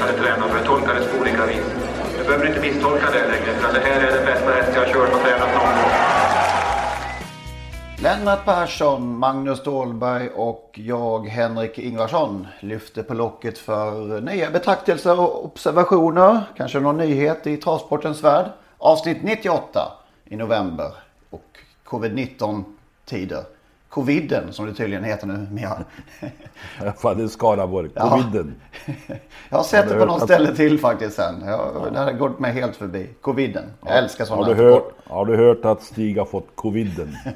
hade tränat för det tolkades på olika vis. Du behöver inte misstolka det längre för det här är den bästa häst jag har kört och tränat någon gång. Lennart Persson, Magnus Dahlberg och jag Henrik Ingvarsson lyfter på locket för nya betraktelser och observationer. Kanske någon nyhet i travsportens värld. Avsnitt 98 i november och covid-19 tider. Coviden som det tydligen heter nu mer. Fan, det är Skaraborg. Ja. Coviden. Jag har sett Har det på något att- ställe till faktiskt sen. Jag, Det har gått mig helt förbi. Coviden. Jag älskar sådana Har du, hört, har du hört att Stig har fått coviden?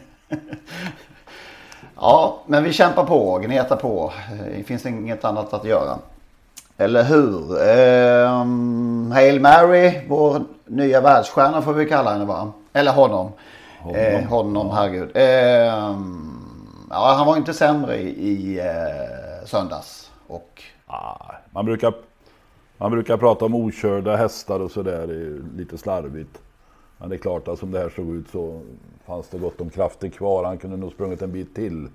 Ja, men vi kämpar på, gnetar på. Det finns inget annat att göra. Eller hur? Ehm, Hail Mary, vår nya världsstjärna får vi kalla henne va? Eller honom. Honom, eh, honom herregud. Ehm, ja, han var inte sämre i, i eh, söndags. Och Ah, man, brukar, man brukar prata om okörda hästar och sådär. Det är lite slarvigt. Men det är klart att som det här såg ut så fanns det gott om krafter kvar. Han kunde nog sprungit en bit till.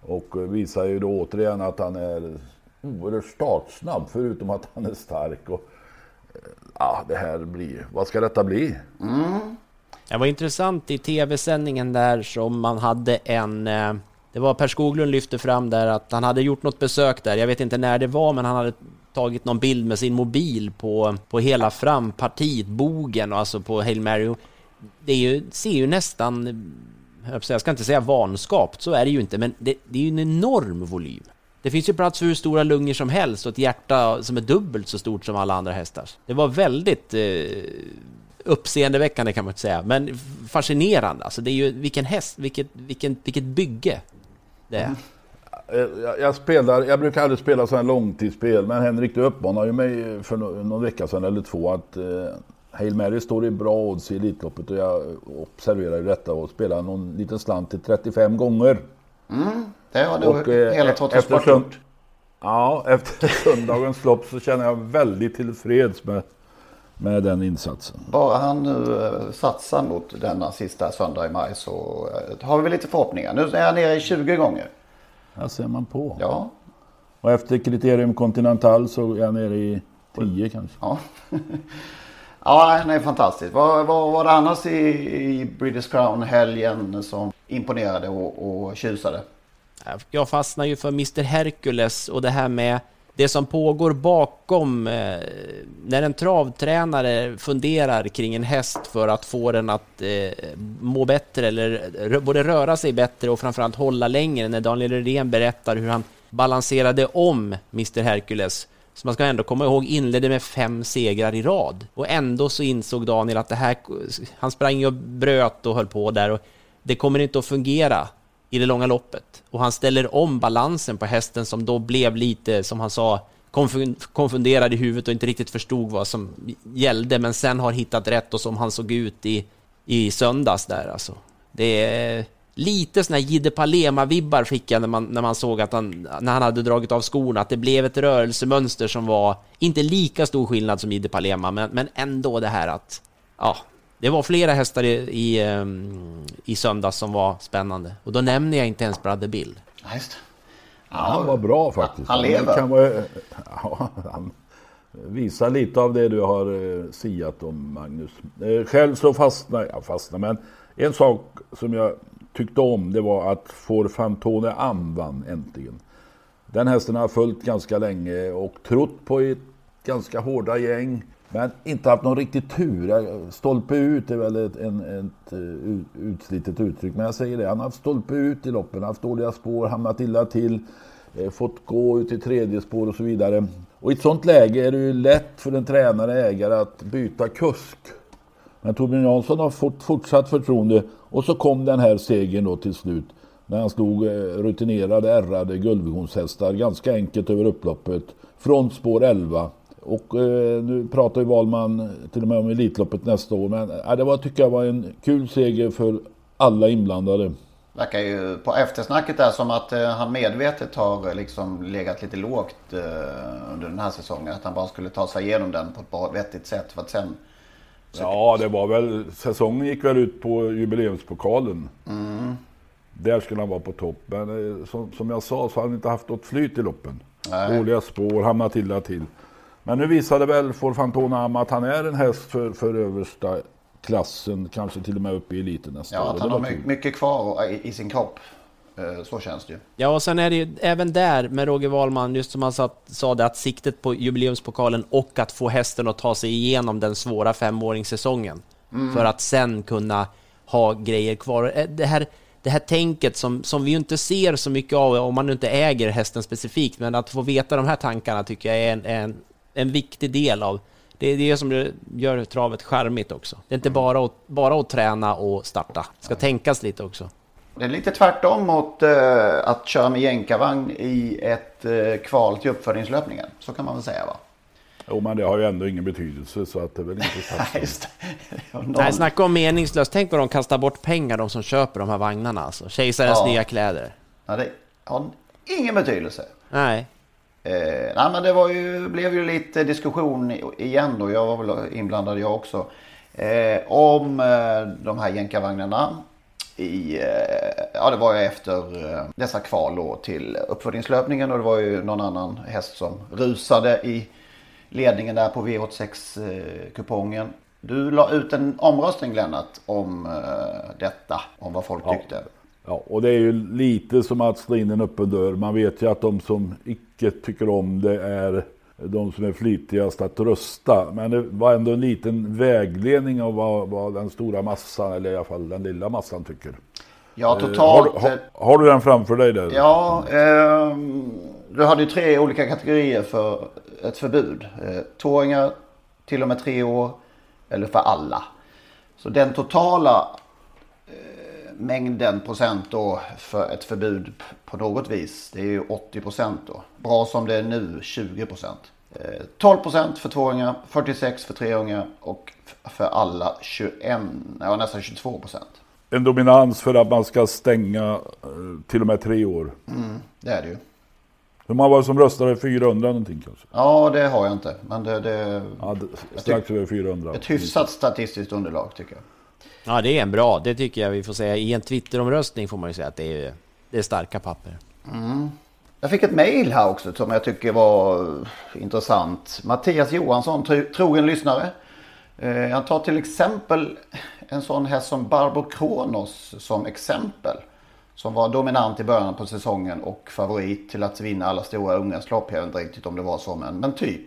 Och eh, visar ju då återigen att han är oerhört startsnabb förutom att han är stark. Och, eh, ja, det här blir... Vad ska detta bli? Det var intressant i tv-sändningen där som man hade en... Det var Per Skoglund lyfte fram där att han hade gjort något besök där. Jag vet inte när det var, men han hade tagit någon bild med sin mobil på, på hela frampartiet, bogen och alltså på Hail Mary. Det är ju, ser ju nästan... jag ska inte säga vanskapt, så är det ju inte, men det, det är ju en enorm volym. Det finns ju plats för hur stora lungor som helst och ett hjärta som är dubbelt så stort som alla andra hästars. Det var väldigt eh, uppseendeväckande kan man inte säga, men fascinerande. Alltså det är ju vilken häst, vilket, vilken, vilket bygge det. Eh, Jag, jag, spelar, jag brukar aldrig spela sådana här långtidsspel, men Henrik du uppmanade ju mig för någon vecka sedan eller två att eh, Hail Mary står i bra odds i Elitloppet och jag observerar ju detta och spelar någon liten slant till 35 gånger. det har du Och, eh, hela Trottosport eftersom- gjort. Ja, efter söndagens lopp så känner jag väldigt tillfreds med, med den insatsen. Bara han nu eh, satsar mot denna sista söndag i maj så eh, har vi väl lite förhoppningar. Nu är han nere i 20 gånger. Här ser man på. Ja, Och efter kriterium Continental så är jag nere i 10 kanske. ja. ja, han är fantastisk. Vad, vad var det annars i, i British Crown-helgen som imponerade och, och tjusade? Jag fastnar ju för Mr Hercules och det här med det som pågår bakom eh, när en travtränare funderar kring en häst för att få den att eh, må bättre eller både röra sig bättre och framförallt hålla längre. När Daniel Redén berättar hur han balanserade om Mr Hercules så man ska ändå komma ihåg inledde med fem segrar i rad och ändå så insåg Daniel att det här, han sprang och bröt och höll på där och det kommer inte att fungera i det långa loppet. Och han ställer om balansen på hästen som då blev lite, som han sa, konfunderad i huvudet och inte riktigt förstod vad som gällde, men sen har hittat rätt och som han såg ut i, i söndags där alltså. Det är lite sådana här Jidde Palema-vibbar fick jag när man, när man såg att han, när han hade dragit av skorna, att det blev ett rörelsemönster som var inte lika stor skillnad som Jidde Palema, men, men ändå det här att, ja, det var flera hästar i, i, ehm, i söndags som var spännande. Och då nämner jag inte ens Brother Bill. Ja, just det. Han var bra faktiskt. Han lever. Kan vara, ja, han visar lite av det du har eh, siat om Magnus. Eh, själv så fastnade jag, fastnade, men en sak som jag tyckte om det var att Får Fantone Am vann äntligen. Den hästen har jag följt ganska länge och trott på ett ganska hårda gäng. Men inte haft någon riktig tur. Stolpe ut är väl ett, en, ett, eh, ett utslitet uttryck. Men jag säger det, han har haft stolpe ut i loppen, haft dåliga spår, hamnat illa till. Eh, fått gå ut i tredje spår och så vidare. Och i ett sånt läge är det ju lätt för en tränare ägare att byta kusk. Men Torbjörn Jansson har fått fortsatt förtroende och så kom den här segern då till slut. När han slog eh, rutinerade, ärrade guldvisionshästar ganska enkelt över upploppet. Från spår 11. Och eh, nu pratar ju Wahlman till och med om Elitloppet nästa år. Men eh, det var, tycker jag var en kul seger för alla inblandade. Verkar ju på eftersnacket där som att eh, han medvetet har eh, liksom legat lite lågt eh, under den här säsongen. Att han bara skulle ta sig igenom den på ett bra vettigt sätt för att sen... Ja, det var väl... Säsongen gick väl ut på jubileumspokalen. Mm. Där skulle han vara på topp. Men eh, som, som jag sa så har han inte haft något flyt i loppen. Nej. Dåliga spår, hamnat illa till. Men nu visade väl Forfantona Am att han är en häst för, för översta klassen, kanske till och med upp i eliten nästa Ja, år. att Det han har mycket kvar i, i sin kropp. Eh, Så känns det ju. Ja, och sen är det ju även där med Roger Wahlman, just som han sa, sa det, att siktet på jubileumspokalen och att få hästen att ta sig igenom den svåra femåringssäsongen. Mm. För att sen kunna ha grejer kvar. Eh, Det här, det här tänket som, som vi ju inte ser så mycket av om man inte äger hästen specifikt, men att få veta de här tankarna tycker jag är en, en, en viktig del av det är det som gör travet charmigt också. Det är inte bara att, bara att träna och starta. Det ska tänkas lite också. Det är lite tvärtom mot eh, att köra med jänkarvagn i ett eh, kval till uppföljningslöpningen. Så kan man väl säga va? Jo, men det har ju ändå ingen betydelse så att det är väl intressant. Just Nej, snacka om meningslöst. Tänk vad de kastar bort pengar, de som köper de här vagnarna. Alltså. Kejsarens Ja. nya kläder. Ja, det har ingen betydelse. Nej. Eh, nej, men det var ju, blev ju lite diskussion igen då. Jag var väl inblandad jag också. Eh, om eh, de här jänkarvagnarna. I, eh, ja, det var ju efter eh, dessa kval då till uppföljningslöpningen. Och det var ju någon annan häst som rusade i ledningen där på V86-kupongen. Du la ut en omröstning Lennart om eh, detta. Om vad folk tyckte. Ja, och det är ju lite som att slå in en öppen dörr. Man vet ju att de som icke tycker om det är de som är flitigast att rösta. Men det var ändå en liten vägledning av vad, vad den stora massan, eller i alla fall den lilla massan tycker. Ja, Eh, totalt, Har, du- har, har du den framför dig där? Ja, ehm, du hade ju tre olika kategorier för ett förbud. Eh, tvååringar, till och med tre år eller för alla. Så den totala eh, mängden procent då för ett förbud på något vis. Det är ju 80 procent då. Bra som det är nu 20 procent. Eh, 12 procent för tvååringar, 46 för treåringar och för alla 21, ja nästan 22 procent. En dominans för att man ska stänga eh, till och med tre år. Mm, det är det ju. Hur många var det som röstade? 400 någonting kanske? Ja, det har jag inte. Men det, det, Ja, strax över 400. Ett hyfsat statistiskt underlag tycker jag. Ja, det är en bra. Det tycker jag vi får säga. I en Twitteromröstning får man ju säga att det är, det är starka papper. Mm. Jag fick ett mejl här också som jag tycker var intressant. Mattias Johansson, trogen lyssnare. Eh, Han tar till exempel en sån häst som Barbro Kronos som exempel. Som var dominant i början på säsongen och favorit till att vinna alla stora ungdomslopp. Jag vet inte riktigt om det var så men, men typ.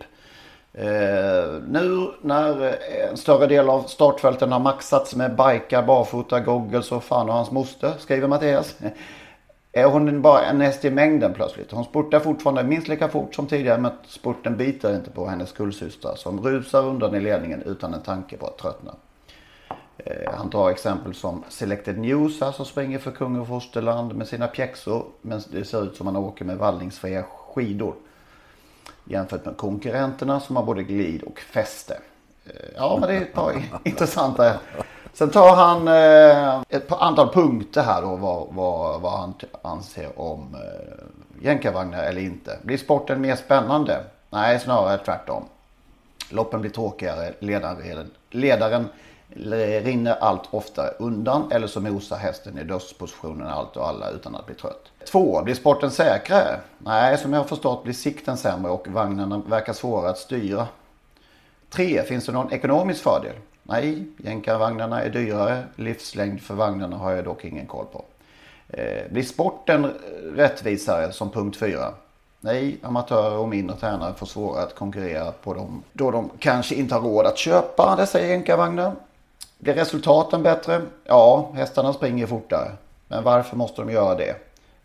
Eh, nu när eh, en större del av startfälten har maxats med bikar, barfota, goggles och fan och hans moster, skriver Mattias. Eh, är hon bara en häst i mängden plötsligt? Hon spurtar fortfarande minst lika fort som tidigare men spurten biter inte på hennes kullsystrar som rusar undan i ledningen utan en tanke på att tröttna. Eh, Han tar exempel som Selected News här som springer för kung och fosterland med sina pjäxor men det ser ut som han åker med vallningsfria skidor. Jämfört med konkurrenterna som har både glid och fäste. Eh, ja men det är ett par intressanta. Sen tar han eh, ett par antal punkter här då vad, vad, vad han anser om eh, jänkarvagnar eller inte. Blir sporten mer spännande? Nej, snarare tvärtom. Loppen blir tråkigare, ledaren, ledaren rinner allt oftare undan eller så mosar hästen i dödspositionen allt och alla utan att bli trött. Två, blir sporten säkrare? Nej, som jag har förstått blir sikten sämre och vagnarna verkar svårare att styra. Tre, finns det någon ekonomisk fördel? Nej, jänkarvagnarna är dyrare. Livslängd för vagnarna har jag dock ingen koll på. Eh, blir sporten rättvisare som punkt 4? Nej, amatörer och mindre tränare får svårare att konkurrera på dem då de kanske inte har råd att köpa dessa jänkarvagnar. Blir resultaten bättre? Ja, hästarna springer fortare. Men varför måste de göra det?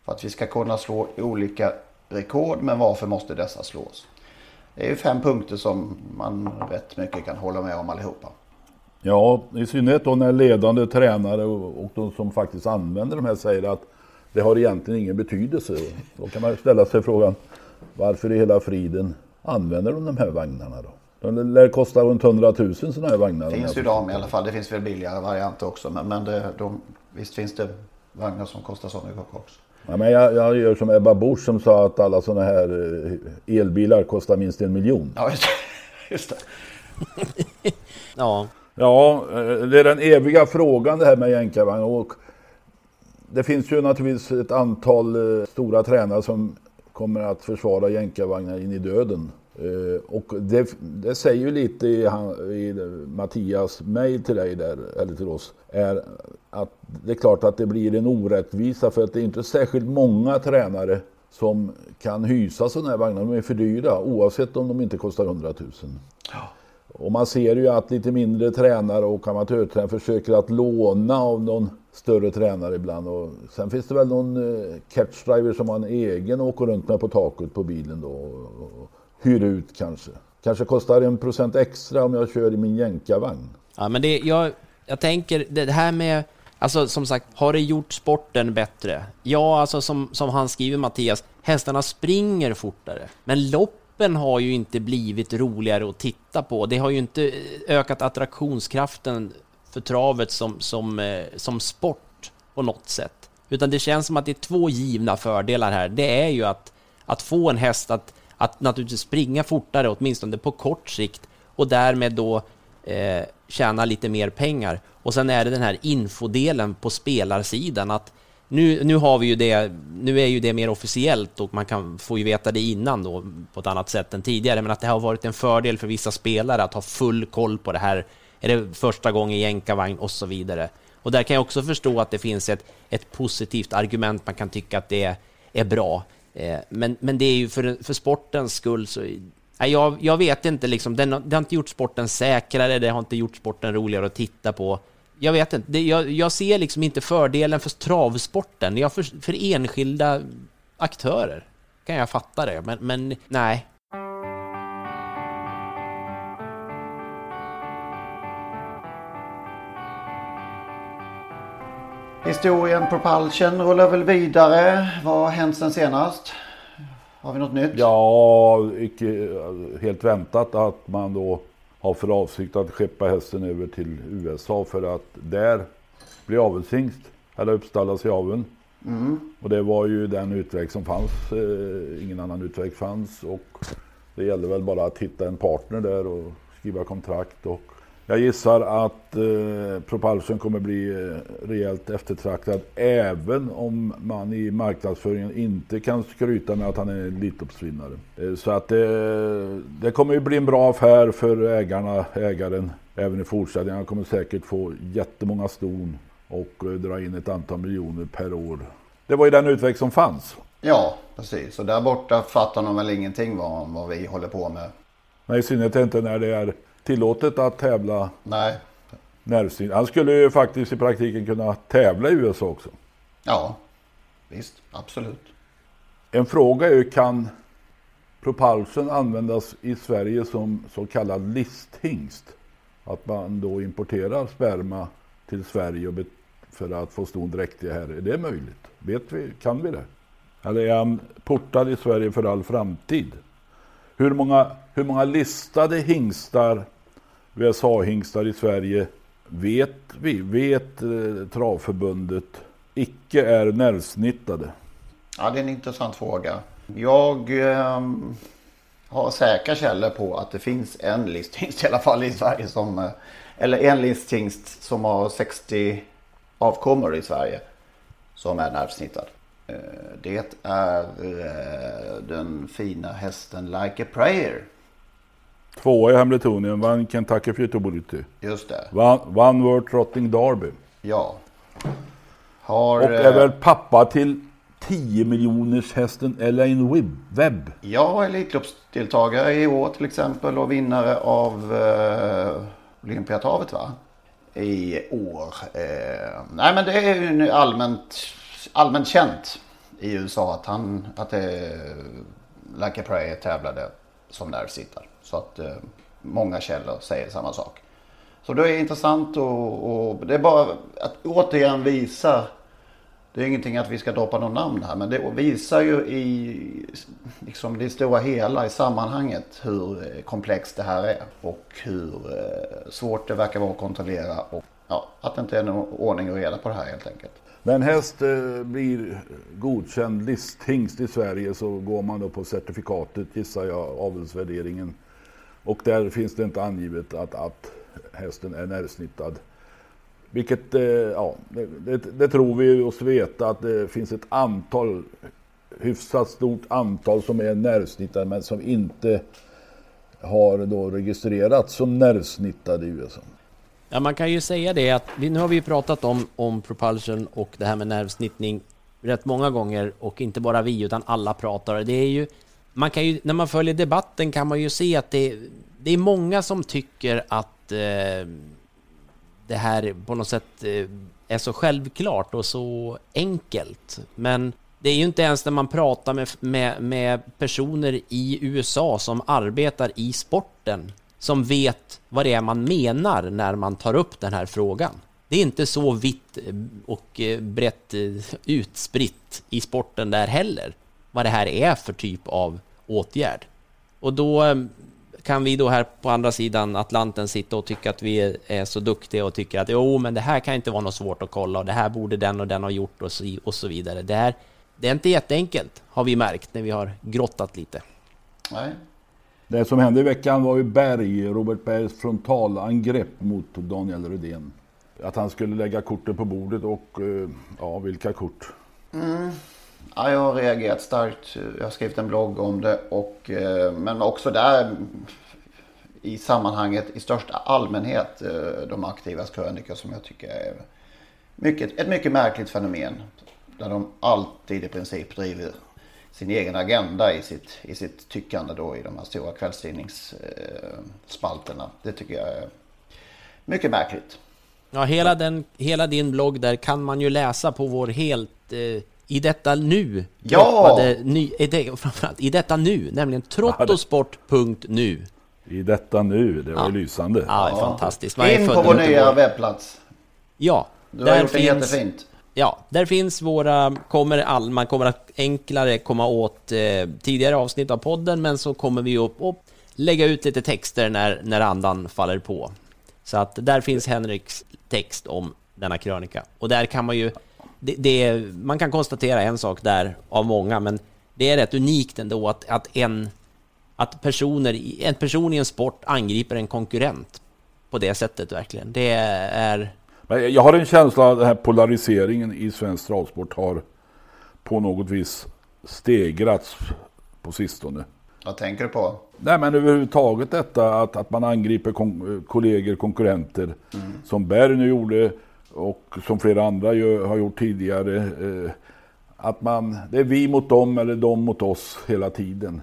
För att vi ska kunna slå olika rekord, men varför måste dessa slås? Det är ju fem punkter som man rätt mycket kan hålla med om allihopa. Ja, i synnerhet då när ledande tränare och, och de som faktiskt använder de här säger att det har egentligen ingen betydelse. Då kan man ställa sig frågan varför i hela friden använder de de här vagnarna då? De lär kosta runt 100 000 sådana här vagnar. Det finns ju de i alla fall. Det finns väl billigare varianter också. Men, men det, de, visst finns det vagnar som kostar så mycket också. Ja, men jag, jag gör som Ebba Busch som sa att alla sådana här eh, elbilar kostar minst en miljon. Ja, just. Just det. Ja, Ja, eh, det är den eviga frågan det här med jänkarvagn. Och det finns ju naturligtvis ett antal eh, stora tränare som kommer att försvara jänkarvagnar in i döden. Eh, och det, det säger ju lite i, i Mattias mejl till dig där, eller till oss, är att det är klart att det blir en orättvisa för att det är inte särskilt många tränare som kan hysa sådana här vagnar. De är för dyra oavsett om de inte kostar 100 000. Och man ser ju att lite mindre tränare och amatörtränare försöker att låna av någon större tränare ibland. Och sen finns det väl någon eh, catchdriver som har en egen och åker runt med på taket på bilen då. Och, och hyr ut kanske. Kanske kostar en procent extra om jag kör i min jänkarvagn. ja men det, jag, jag tänker det här med, alltså som sagt, har det gjort sporten bättre? Ja, alltså som, som han skriver Mattias, hästarna springer fortare, men loppen har ju inte blivit roligare att titta på. Det har ju inte eh, ökat attraktionskraften för travet som, som, eh, som sport på något sätt. Utan det känns som att det är två givna fördelar här. Det är ju att, att få en häst att, att naturligtvis springa fortare, åtminstone på kort sikt, och därmed då eh, tjäna lite mer pengar. Och sen är det den här infodelen på spelarsidan att nu, nu har vi ju det, nu är ju det mer officiellt och man kan få ju veta det innan då på ett annat sätt än tidigare, men att det har varit en fördel för vissa spelare att ha full koll på det här. Är det första gången i jänkarvagn och så vidare. Och där kan jag också förstå att det finns ett, ett positivt argument, man kan tycka att det är, är bra. Eh, men, men det är ju för, för sportens skull så jag, jag vet inte, liksom, den, har- det har inte gjort sporten säkrare, det har inte gjort sporten roligare att titta på. Jag vet inte, det, jag, jag ser liksom inte fördelen för travsporten. Jag för, för enskilda aktörer kan jag fatta det, men, men nej. Historien Propulsion rullar väl vidare. Vad har hänt sen senast? Har vi något nytt? Ja, icke helt väntat att man då har för avsikt att skeppa hästen över till USA för att där bli avelshingst eller uppställas i aveln. Mm. Och det var ju den utväg som fanns. Eh, ingen annan utväg fanns och det gällde väl bara att hitta en partner där och skriva kontrakt. Och jag gissar att eh, Propulsion kommer bli eh, rejält eftertraktad även om man i marknadsföringen inte kan skryta med att han är en Elitloppsvinnare. Eh, så att det, det kommer ju bli en bra affär för ägarna, ägaren även i fortsättningen. Han kommer säkert få jättemånga ston och eh, dra in ett antal miljoner per år. Det var ju den utväg som fanns. Ja, precis. Och där borta fattar de väl ingenting vad, vad vi håller på med. Nej, i synnerhet inte när det är tillåtet att tävla Nej. nervsyn. Han skulle ju faktiskt i praktiken kunna tävla i USA också. Ja, visst. Absolut. En fråga är ju kan Propulsion användas i Sverige som så kallad listhingst? Att man då importerar sperma till Sverige för att få ston dräktiga här. Är det möjligt? Vet vi? Kan vi det? Eller är han portad i Sverige för all framtid? Hur många, hur många listade hingstar, VSA-hingstar i Sverige vet vi, vet eh, Travförbundet, icke är nervsnittade? Ja, det är en intressant fråga. Jag eh, har säkra källor på att det finns en listhingst i alla fall i Sverige som... eh, Eller en listhingst som har 60 avkommor i Sverige. Som är nervsnittad. Eh, det är eh, den fina hästen Like a Prayer. Tvåa i Hamiltonien, vann Kentucky Futurity. Just det. Vann, vann World Trotting Derby. Ja. Har... Och eh, är väl pappa till 10 miljoners hästen Elaine Webb. Ja, Elitloppsdeltagare i år till exempel och vinnare av eh, Olympiatravet va? I år. Eh, nej men det är ju allmänt, allmänt känt i USA att han, att det, Like Prey tävlade som nervsittare. Så att eh, många källor säger samma sak. Så det är intressant och, och det är bara att återigen visa det är ingenting att vi ska droppa någon namn här men det visar ju i liksom det stora hela i sammanhanget hur eh, komplext det här är och hur eh, svårt det verkar vara att kontrollera och ja, att det inte är någon ordning och reda på det här helt enkelt. När en häst eh, blir godkänd listhingst i Sverige så går man då på certifikatet gissar jag, avelsvärderingen. Och där finns det inte angivet att, att hästen är nervsnittad. Vilket, eh, ja, det, det, det, tror vi oss veta att det finns ett antal, hyfsat stort antal som är nervsnittade men som inte har då registrerats som nervsnittade i USA. Ja, man kan ju säga det att vi, nu har vi ju pratat om, om propulsion och det här med nervsnittning rätt många gånger och inte bara vi utan alla pratar. Det är ju, man kan ju, när man följer debatten kan man ju se att det, det är många som tycker att eh, det här på något sätt eh, är så självklart och så enkelt. Men det är ju inte ens när man pratar med, med, med personer i USA som arbetar i sporten som vet vad det är man menar när man tar upp den här frågan. Det är inte så vitt och eh, brett eh, utspritt i sporten där heller, vad det här är för typ av åtgärd. Och då kan vi då här på andra sidan Atlanten sitta och tycka att vi är så duktiga och tycker att jo, men det här kan inte vara något svårt att kolla och det här borde den och den ha gjort och så, och så vidare. Det, här, det är inte jätteenkelt har vi märkt när vi har grottat lite. Nej. Det som hände i veckan var ju Berg, Robert Bergs frontalangrepp mot Daniel Rydén. Att han skulle lägga korten på bordet och eh, ja, vilka kort? Mm. Ja, jag har reagerat starkt. Jag har skrivit en blogg om det. Och, eh, men också där i sammanhanget i största allmänhet eh, de aktivas krönikor som jag tycker är mycket, ett mycket märkligt fenomen. Där de alltid i princip driver sin egen agenda i sitt, i sitt tyckande då i de här stora kvällstidningsspalterna. Det tycker jag är mycket märkligt. Ja, hela, den, hela din blogg där kan man ju läsa på vår helt eh i detta nu ja! ny, det, framförallt i detta nu, nämligen trottosport.nu. I detta nu, det var ja. lysande. Ja, ja. fantastiskt. Man In på vår nya webbplats. Ja, du har gjort finns, det jättefint. Ja, där finns våra, kommer all, man kommer att enklare komma åt eh, tidigare avsnitt av podden, men så kommer vi upp och lägga ut lite texter när, när andan faller på. Så att där finns Henriks text om denna krönika. Och där kan man ju det, det, man kan konstatera en sak där av många, men det är rätt unikt ändå att, att en, att personer, en person i en sport angriper en konkurrent på det sättet verkligen. Det är... Jag har en känsla av att den här polariseringen i svensk travsport har på något vis stegrats på sistone. Vad tänker du på? Nej men överhuvudtaget detta att, att man angriper kon kollegor, konkurrenter. Mm. Som Berg nu gjorde och som flera andra ju, har gjort tidigare. Eh, att man, det är vi mot dem eller de mot oss hela tiden.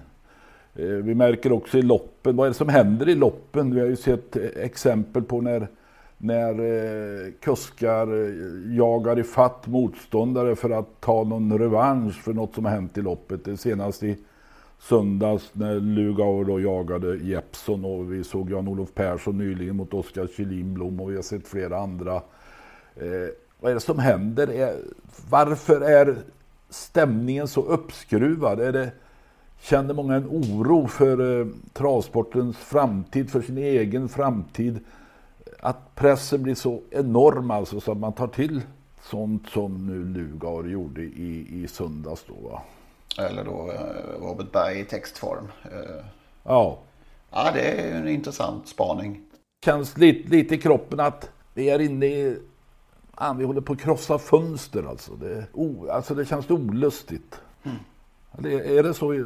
Eh, vi märker också i loppen, vad är det som händer i loppen? Vi har ju sett eh, exempel på när, när eh, kuskar eh, jagar i fatt motståndare för att ta någon revansch för något som har hänt i loppet. Det senast i söndags när Lugauer då jagade Jeppson och vi såg Jan-Olof Persson nyligen mot Oskar Kilinblom och vi har sett flera andra Eh, vad är det som händer? Är, varför är stämningen så uppskruvad? Är det, känner många en oro för eh, travsportens framtid, för sin egen framtid? Att pressen blir så enorm alltså så att man tar till sånt som nu Lugar gjorde i, i söndags då va? Eller då eh, Robert Berg i textform. Eh, ja. Ja, det är en intressant spaning. Känns lite, lite i kroppen att vi är inne i Ah, vi håller på att krossa fönster alltså. Det, oh, alltså det känns olustigt. Mm. Det, är det så? Ja,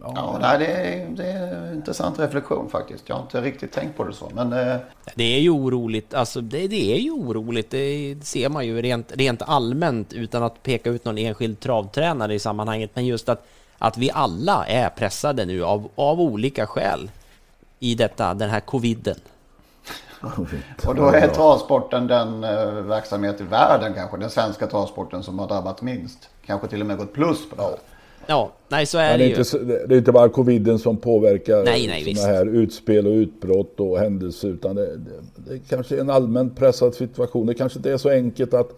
Ja, nej, det, är, det är en intressant reflektion faktiskt. Jag har inte riktigt tänkt på det så. Men eh, Det är ju oroligt, alltså det, det är ju oroligt, det ser man ju rent, rent allmänt utan att peka ut någon enskild travtränare i sammanhanget, men just att, att vi alla är pressade nu av, av olika skäl i detta, den här coviden. Och då är travsporten den eh, verksamhet i världen kanske, den svenska travsporten som har drabbat minst. Kanske till och med gått plus på det här. Ja, nej så är det, det ju. inte, det är inte bara coviden som påverkar Nej, nej, visst. såna här utspel och utbrott och händelser utan det, det, det kanske är en allmänt pressad situation. Det kanske inte är så enkelt att,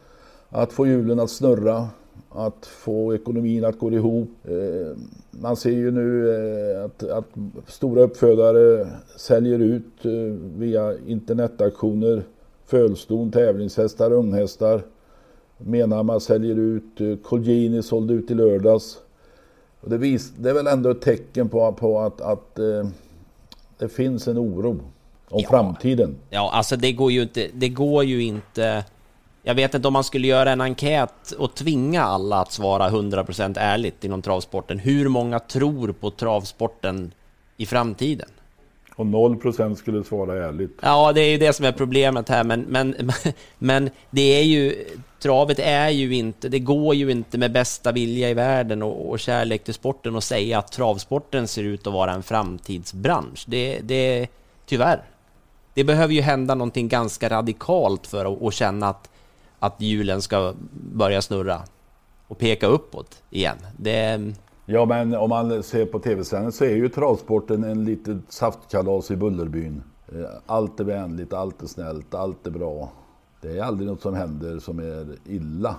att få hjulen att snurra, att få ekonomin att gå ihop. Eh, man ser ju nu eh, att, att stora uppfödare säljer ut eh, via internetaktioner fölston, tävlingshästar, unghästar. Menhammar säljer ut, Colgjini sålde ut i lördags. Det, vis, det är väl ändå ett tecken på, på att, att det finns en oro om Ja. framtiden. Ja, alltså det går ju inte, det går ju inte. Jag vet inte om man skulle göra en enkät och tvinga alla att svara 100% ärligt inom travsporten. Hur många tror på travsporten i framtiden? Och 0% skulle svara ärligt. Ja, det är ju det som är problemet här, men, men, men det är ju... Travet är ju inte... Det går ju inte med bästa vilja i världen och, och kärlek till sporten och säga att travsporten ser ut att vara en framtidsbransch. Det, det... Tyvärr. Det behöver ju hända någonting ganska radikalt för att, att känna att, att hjulen ska börja snurra och peka uppåt igen. Det... Ja, men om man ser på tv-sändningen så är ju travsporten en litet saftkalas i Bullerbyn. Eh, Allt är vänligt, allt är snällt, allt är bra. Det är aldrig något som händer som är illa.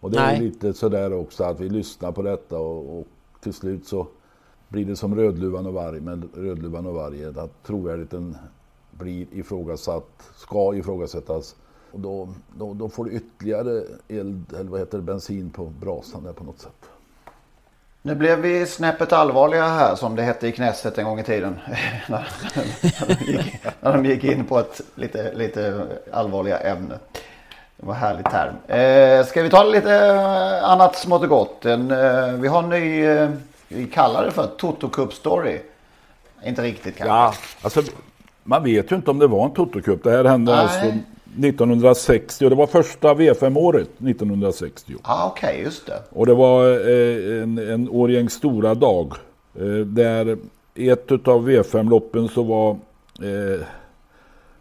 Och det är Nej. ju lite sådär också att vi lyssnar på detta och, och till slut så blir det som Rödluvan och varg, men Rödluvan och vargen, att trovärdigheten blir ifrågasatt, ska ifrågasättas. Och då, då, då får du ytterligare eld, eller vad heter det, bensin på brasan där på något sätt. Nu blev vi snäppet allvarliga här som det hette i Knesset en gång i tiden. när, de gick, när de gick in på ett lite, lite allvarliga ämne. Det var en härlig term. Eh, ska vi ta lite eh, annat smått och gott? En, eh, vi har en ny, eh, vi kallar det för Toto Cup Story. Inte riktigt kanske. Ja, alltså man vet ju inte om det var en Toto-cup. Det här hände Nej. alltså 1960 och det var första V5-året 1960. ah, Okej, just det. Och det var eh, en, en Årjängs stora dag. Eh, där i ett utav V5-loppen så var eh,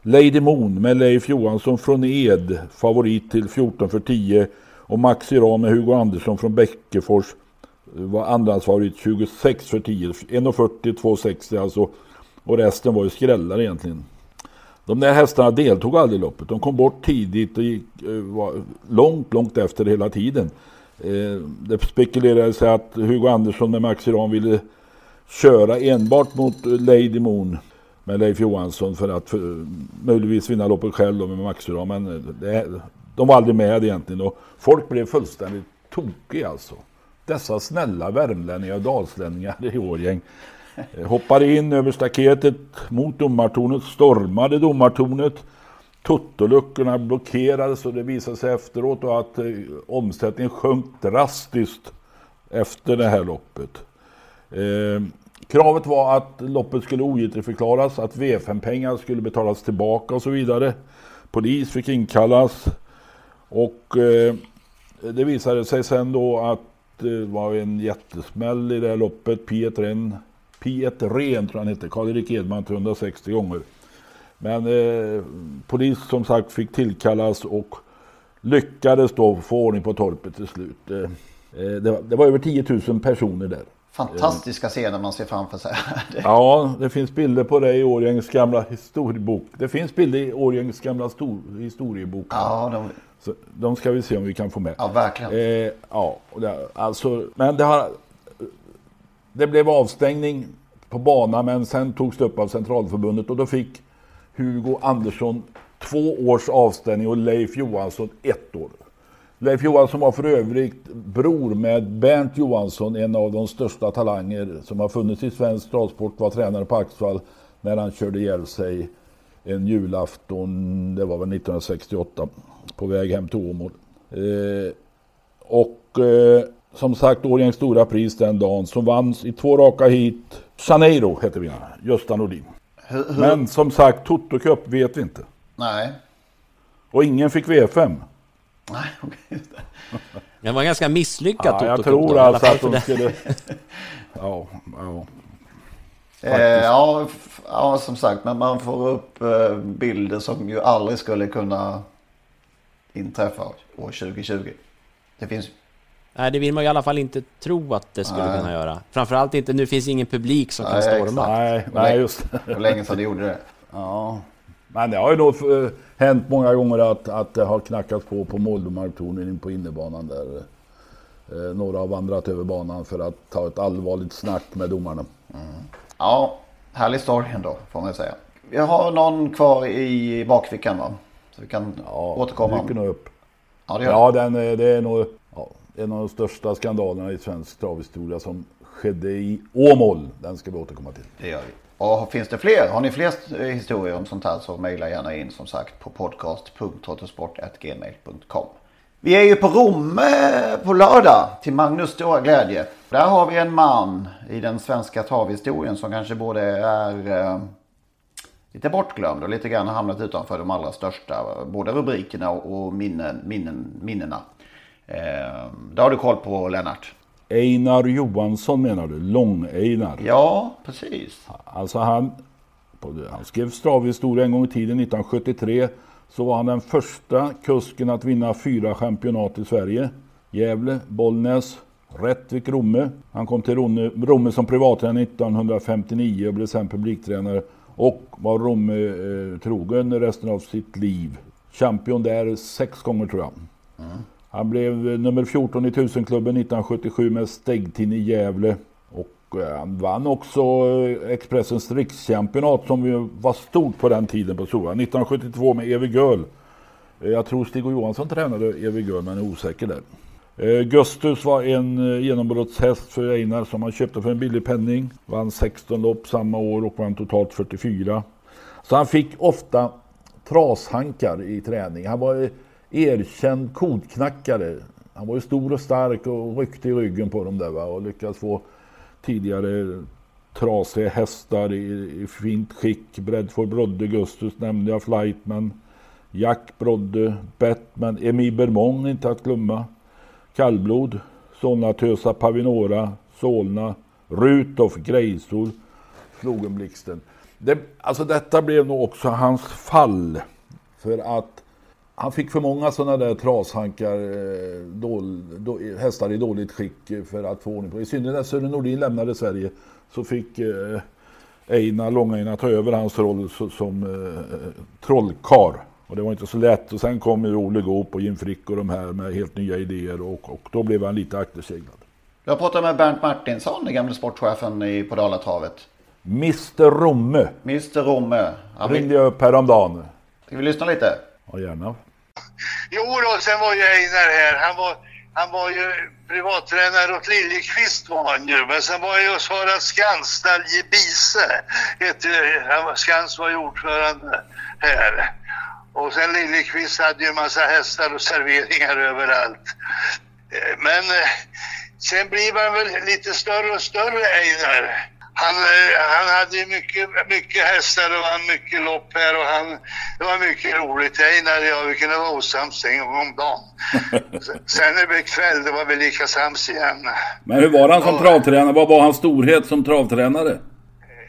Lady Moon med Leif Johansson från Ed favorit till 14 för 10 och Maxi Ram med Hugo Andersson från Bäckefors var andrahandsfavorit 26 för 10. 1,40, 2,60 alltså. Och resten var ju skrällar egentligen. De där hästarna deltog aldrig i loppet. De kom bort tidigt och gick, eh, var långt, långt efter hela tiden. Eh, det spekulerades att Hugo Andersson med Max Iran ville köra enbart mot eh, Lady Moon med Leif Johansson för att för, möjligtvis vinna loppet själv med Max Iran. Men det, de var aldrig med egentligen och folk blev fullständigt tokiga alltså. Dessa snälla värmlänningar och dalslänningar i Årjäng Eh, hoppade in över staketet mot domartornet, stormade domartornet. Tuttoluckorna blockerades och det visade sig efteråt att eh, omsättningen sjönk drastiskt efter det här loppet. Eh, kravet var att loppet skulle ogiltigförklaras, att V5-pengar skulle betalas tillbaka och så vidare. Polis fick inkallas och det visade sig sen då att det var en jättesmäll i det här loppet. Pietren P1 Ren tror han hette, Karl-Erik Edman 360 gånger. Men eh, polis som sagt fick tillkallas och lyckades då få ordning på torpet till slut. Eh, eh det, var, det, var, över 10 000 personer där. Fantastiska scener man ser framför sig. ja, det finns bilder på det i Årjängs gamla historiebok. Det finns bilder i Årjängs gamla stor, historiebok. Ja, de... Så de ska vi se om vi kan få med. Ja, verkligen. Eh, ja, alltså, men det har det blev avstängning på banan men sen togs det upp av Centralförbundet och då fick Hugo Andersson två års avstängning och Leif Johansson ett år. Leif Johansson var för övrigt bror med Bernt Johansson, en av de största talanger som har funnits i svensk travsport, var tränare på Axvall när han körde ihjäl sig en julafton, det var väl 1968, på väg hem till Åmål. Eh, och eh, som sagt Årjängs stora pris den dagen som vann i två raka hit. Janeiro hette vinnaren, Gösta Nordin. Hur, hur... Men som sagt Toto Cup vet vi inte. Nej. Och ingen fick V5. Nej, okej. Det var ganska misslyckat Ja, jag Toto tror då, alltså att de skulle... Ja, ja. Eh, ja, ja, som sagt, men man får upp eh, bilder som ju aldrig skulle kunna inträffa år 2020. Det finns Nej, det vill man ju i alla fall inte tro att det skulle Nej. kunna göra. Framförallt inte, nu finns ingen publik som kan Nej, storma. exakt. Nej, nej just det. hur länge sedan det gjorde det. Ja. Men det har ju nog eh, hänt många gånger att, att det har knackats på på Moldomarktornen in på innebanan där. Eh, några har vandrat över banan för att ta ett allvarligt snack med domarna. Ja, härlig story ändå får man säga. Vi har någon kvar i bakfickan va? Så vi kan återkomma. dyker nog upp. Ja, det Ja, den, är- det är nog ja, en av de största skandalerna i svensk travhistoria som skedde i Åmål. Den ska vi återkomma till. Det gör vi. Och finns det fler? Har ni fler historier om sånt här så mejla gärna in som sagt på podcast.trottosport.gmail.com. Vi är ju på Romme eh, på lördag till Magnus stora glädje. Där har vi en man i den svenska travhistorien som kanske både är eh, lite bortglömd och lite grann hamnat utanför de allra största. Både rubrikerna och minnen, minnen, minnena. Eh, det har du koll på Lennart? Einar Johansson menar du? Lång-Einar? Ja, precis. Alltså han, han skrev travhistoria en gång i tiden, 1973. Så var han den första kusken att vinna fyra championat i Sverige. Gävle, Bollnäs, Rättvik, Romme. Han kom till Romme, Romme som privattränare 1959 och blev sen publiktränare. Och var Romme eh, trogen resten av sitt liv. Champion där sex gånger tror jag. Han blev nummer 14 i tusenklubben 1977 med Stegtin i Gävle. Och eh, han vann också eh, Expressens rikschampionat som ju var stort på den tiden på Sora. 1972 med Evy Göl. Eh, jag tror Stig Johansson tränade Evy Göl men är osäker där. Gustus var en genombrottshäst för Einar som han köpte för en billig penning. Vann 16 lopp samma år och vann totalt 44. Så han fick ofta trashankar i träning. Han var erkänd kodknackare. Han var ju stor och stark och ryckte i ryggen på dem där va? och lyckades få tidigare trasiga hästar i, i fint skick. Bredford Brodde, Gustus nämnde jag, Flightman, Jack Brodde, Batman, Emi Bermond inte att glömma. Kallblod, Solna Tösa Pavinora, Solna, Rutoff, Grejsor, Slogenblixten. Det, alltså detta blev nog också hans fall. För att han fick för många sådana där trashankar, eh, dål, då, hästar i dåligt skick för att få ordning på. I synnerhet när Sören Nordin lämnade Sverige så fick eh, Einar, Lång-Einar ta över hans roll som eh, trollkar. Och det var inte så lätt. Och sen kom ju Ole Goop och Jim Frick och de här med helt nya idéer och, och då blev han lite akterseglad. Jag pratade med Bernt Martinsson, den gamle sportchefen i, på Dalatravet. Mr Romme Mr Romme. Han ringde jag upp häromdagen. Ska vi lyssna lite? Ja, gärna. Jo då, sen var ju Einar här. Han var, han var ju privattränare åt Liljekvist var han ju. Men sen var jag hos Harald Skans, Dalje Bise. Skans var ju ordförande här. Och sen Liljekvist hade ju en massa hästar och serveringar överallt. Eh, men eh, sen blir man väl lite större och större Einar. Han, eh, han hade mycket, mycket hästar och han mycket lopp här och han, det var mycket roligt. Einar och jag, vi kunde vara osams en gång om dagen. Sen- Sen är det kväll, då var vi lika sams igen. Men hur var han som travtränare? Vad var hans storhet som travtränare?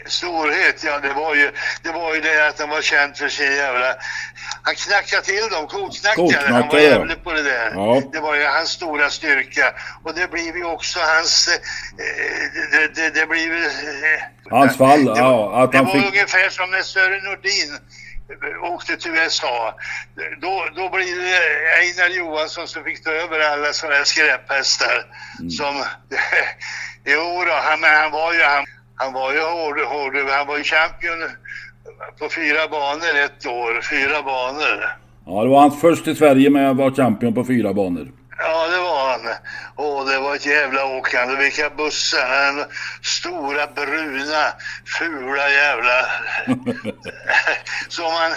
Storhet, ja det var ju det, var ju det att han var känd för sin jävla... Han knackade till dem, kotknackare. Han var jävlig på det där. Ja. Det var ju hans stora styrka. Och det blir ju också hans... Eh, det, det, det blir ju... Eh, Hans fall, ja. Att det han var fick... ungefär som när Sören Nordin eh, åkte till USA. Då, då blir det Einar Johansson som fick ta över alla sådana här skräphästar. Mm. Som, jo då, han, men han var ju, han, han var ju hård, hård, han var ju champion på fyra banor ett år, fyra banor. Ja, det var hans först i Sverige med att vara champion på fyra banor. Ja, det var han. Åh, det var ett jävla åkande. Vilka bussar. Han, stora, bruna, fula jävla... Som han...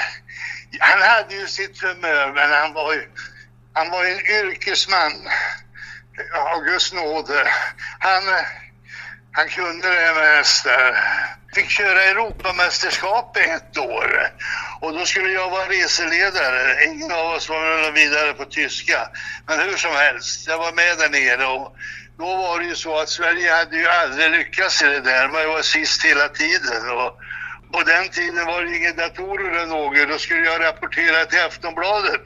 Han hade ju sitt humör, men han var ju... Han var ju en yrkesman. August Nåde, han, han kunde det här med hästar. Fick köra Europamästerskap i ett år och då skulle jag vara reseledare. Ingen av oss var vidare på tyska. Men hur som helst, jag var med där nere och då var det ju så att Sverige hade ju aldrig lyckats i det där. Man var sist hela tiden. Och på den tiden var det inga datorer eller något. Då skulle jag rapportera till Aftonbladet.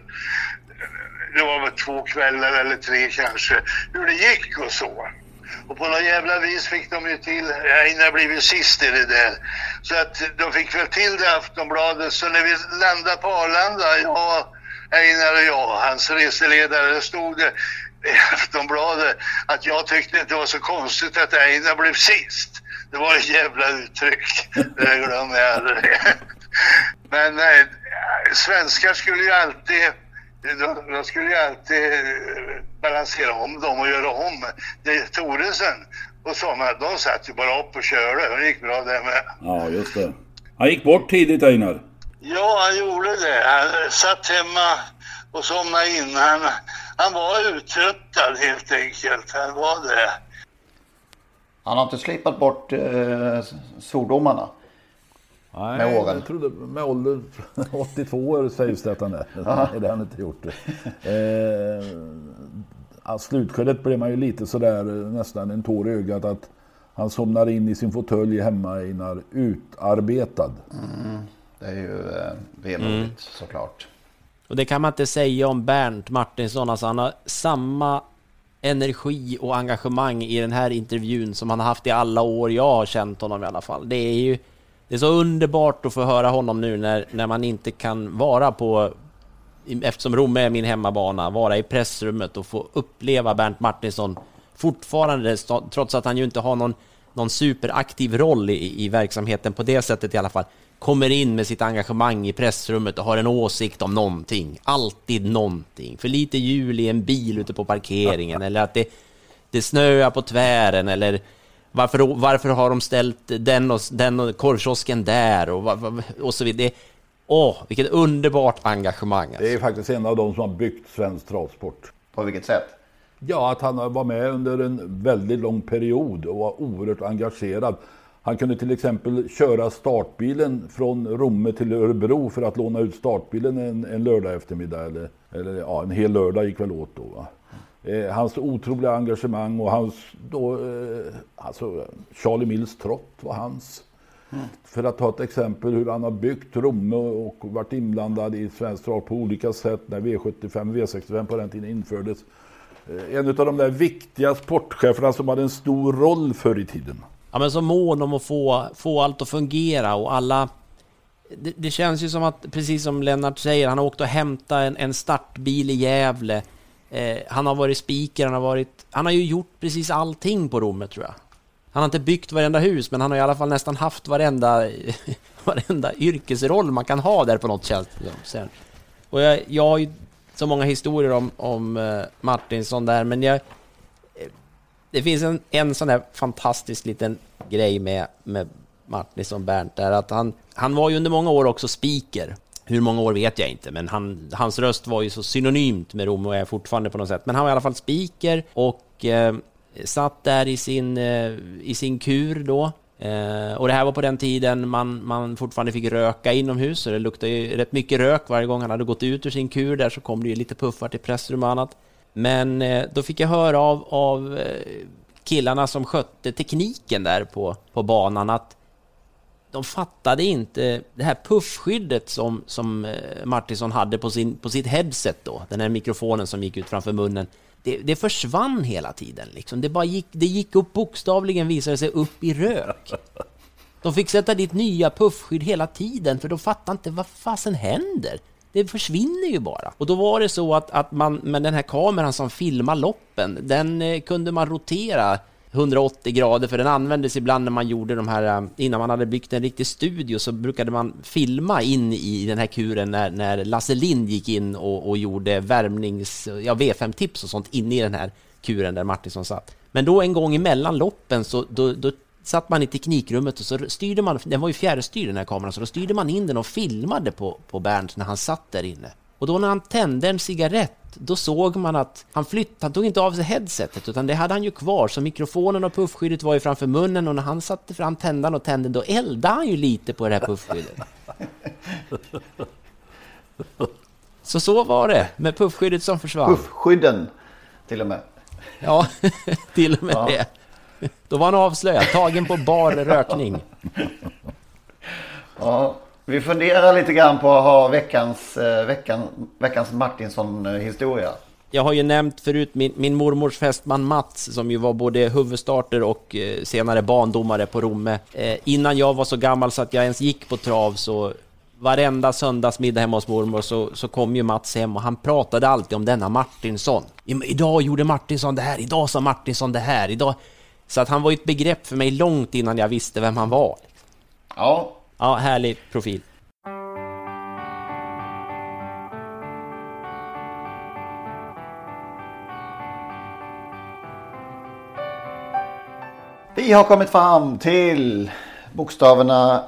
Det var väl två kvällar eller tre kanske. Hur det gick och så. Och på något jävla vis fick de ju till, Einar blev ju sist i det där. Så att de fick väl till det Aftonbladet. Så när vi landade på Arlanda, jag, Einar och jag, hans reseledare, stod det i Aftonbladet att jag tyckte inte det var så konstigt att Einar blev sist. Det var ett jävla uttryck. Det glömmer jag aldrig. Men nej, svenskar skulle ju alltid de, de skulle ju alltid balansera om dem och göra om. Det, Toresen och sådana, de satt ju bara upp och körde. Det gick bra det med. Ja, just det. Han gick bort tidigt Einar. Ja, han gjorde det. Han satt hemma och somnade in. Han, han var uttröttad helt enkelt. Han var det. Han har inte slipat bort eh, svordomarna. Nej, Med åren. jag trodde med ålder 82 år sägs det att han är. Nej, det har han inte gjort. Eh, ja, slutskedet blev man ju lite sådär eh, nästan en tår i ögat att han somnar in i sin fåtölj hemma Einar utarbetad. Mm, det är ju eh, vemodigt Mm. såklart. Och det kan man inte säga om Bernt Martinsson. Alltså han har samma energi och engagemang i den här intervjun som han har haft i alla år jag har känt honom i alla fall. Det är ju det är så underbart att få höra honom nu när, när man inte kan vara på eftersom Rom är min hemmabana, vara i pressrummet och få uppleva Bernt Martinsson fortfarande, trots att han ju inte har någon, någon superaktiv roll i, i verksamheten på det sättet i alla fall, kommer in med sitt engagemang i pressrummet och har en åsikt om någonting. Alltid någonting. För lite hjul i en bil ute på parkeringen eller att det, det snöar på tvären eller varför, varför har de ställt den och, den och korvkiosken där och, och så vidare. Åh, vilket underbart engagemang. Alltså. Det är faktiskt en av de som har byggt svensk travsport. På vilket sätt? Ja, att han var med under en väldigt lång period och var oerhört engagerad. Han kunde till exempel köra startbilen från Romme till Örebro för att låna ut startbilen en, en lördag eftermiddag. Eller, eller ja, en hel lördag gick väl åt då. Va? Eh, hans otroliga engagemang och hans då, eh, alltså Charlie Mills trott var hans. För att ta ett exempel hur han har byggt Romme och varit inblandad i svensk trav på olika sätt när V75, V65 på den tiden infördes. Eh, En av de där viktiga sportcheferna som hade en stor roll förr i tiden. Ja men så mån om att få, få allt att fungera och alla... Det, det känns ju som att, precis som Lennart säger, han har åkt och hämtat en, en startbil i Gävle. Eh, han har varit speaker, han har varit... Han har ju gjort precis allting på rummet tror jag. Han har inte byggt varenda hus, men han har i alla fall nästan haft varenda, varenda yrkesroll man kan ha där på något sätt. Och jag, jag har ju så många historier om, om eh, Martinsson där, men jag... Det finns en, en sån där fantastisk liten grej med, med Martinsson Bernt där att han, han var ju under många år också speaker. Hur många år vet jag inte, men han, hans röst var ju så synonymt med Rom och är fortfarande på något sätt. Men han var i alla fall speaker och eh, satt där i sin, eh, i sin kur då. Eh, och det här var på den tiden man, man fortfarande fick röka inomhus, så det luktade ju rätt mycket rök varje gång han hade gått ut ur sin kur där så kom det ju lite puffar till pressrum och annat. Men eh, då fick jag höra av, av eh, killarna som skötte tekniken där på, på banan att de fattade inte det här puffskyddet som, som eh, Martinsson hade på, sin, på sitt headset då, den här mikrofonen som gick ut framför munnen. Det, det försvann hela tiden liksom. Det, bara gick, det gick upp bokstavligen visade sig upp i rök. De fick sätta dit nya puffskydd hela tiden för de fattade inte vad fasen händer. Det försvinner ju bara. Och då var det så att, att man med den här kameran som filmar loppen, den eh, kunde man rotera 180 grader för den användes ibland när man gjorde de här, eh, innan man hade byggt en riktig studio så brukade man filma in i den här kuren när, när Lasse Lind gick in och, och gjorde värmnings, ja V5-tips och sånt inne i den här kuren där Martinsson satt. Men då en gång emellan loppen så då, då satt man i teknikrummet och så styrde man, den var ju fjärrstyrd den här kameran, så då styrde man in den och filmade på, på Bernt när han satt där inne. Och då när han tände en cigarett, då såg man att han flyttade, han tog inte av sig headsetet, utan det hade han ju kvar, så mikrofonen och puffskyddet var ju framför munnen och när han satte fram tändaren och tände, då eldade han ju lite på det här puffskyddet. Så så var det, med puffskyddet som försvann. Puffskydden till och med. Ja, till och med Ja. det. Då var han avslöjad, tagen på bar rökning. Ja, vi funderar lite grann på att ha veckans, eh, veckan, veckans Martinsson-historia. Jag har ju nämnt förut min, min mormors fästman Mats som ju var både huvudstarter och eh, senare bandomare på Romme. Eh, innan jag var så gammal så att jag ens gick på trav så varenda söndagsmiddag hemma hos mormor så, så kom ju Mats hem och han pratade alltid om denna Martinsson. "Ja, men Idag gjorde Martinsson det här, idag sa Martinsson det här, idag... Så att han var ju ett begrepp för mig långt innan jag visste vem han var. Ja. Ja, härlig profil. Vi har kommit fram till bokstäverna,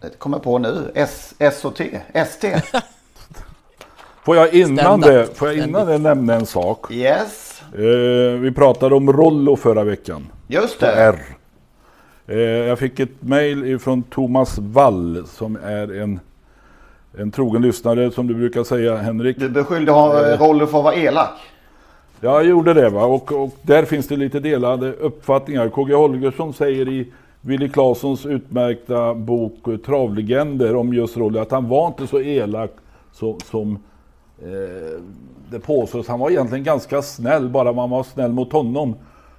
det kommer på nu, S, S och T, ST. Får jag innan det, får jag innan det nämna en sak? Yes. Eh, vi pratade om Rollo förra veckan. Just På det. R. Eh, jag fick ett mail från Thomas Wall som är en, en trogen lyssnare som du brukar säga Henrik. Du beskyllde ha- Eh, Rollo för att vara elak. Ja, jag gjorde det va. Och, och där finns det lite delade uppfattningar. KG Holgersson säger i Willy Claessons utmärkta bok eh, Travlegender om just Rollo att han var inte så elak så, som eh, det påstås. Han var egentligen ganska snäll, bara man var snäll mot honom.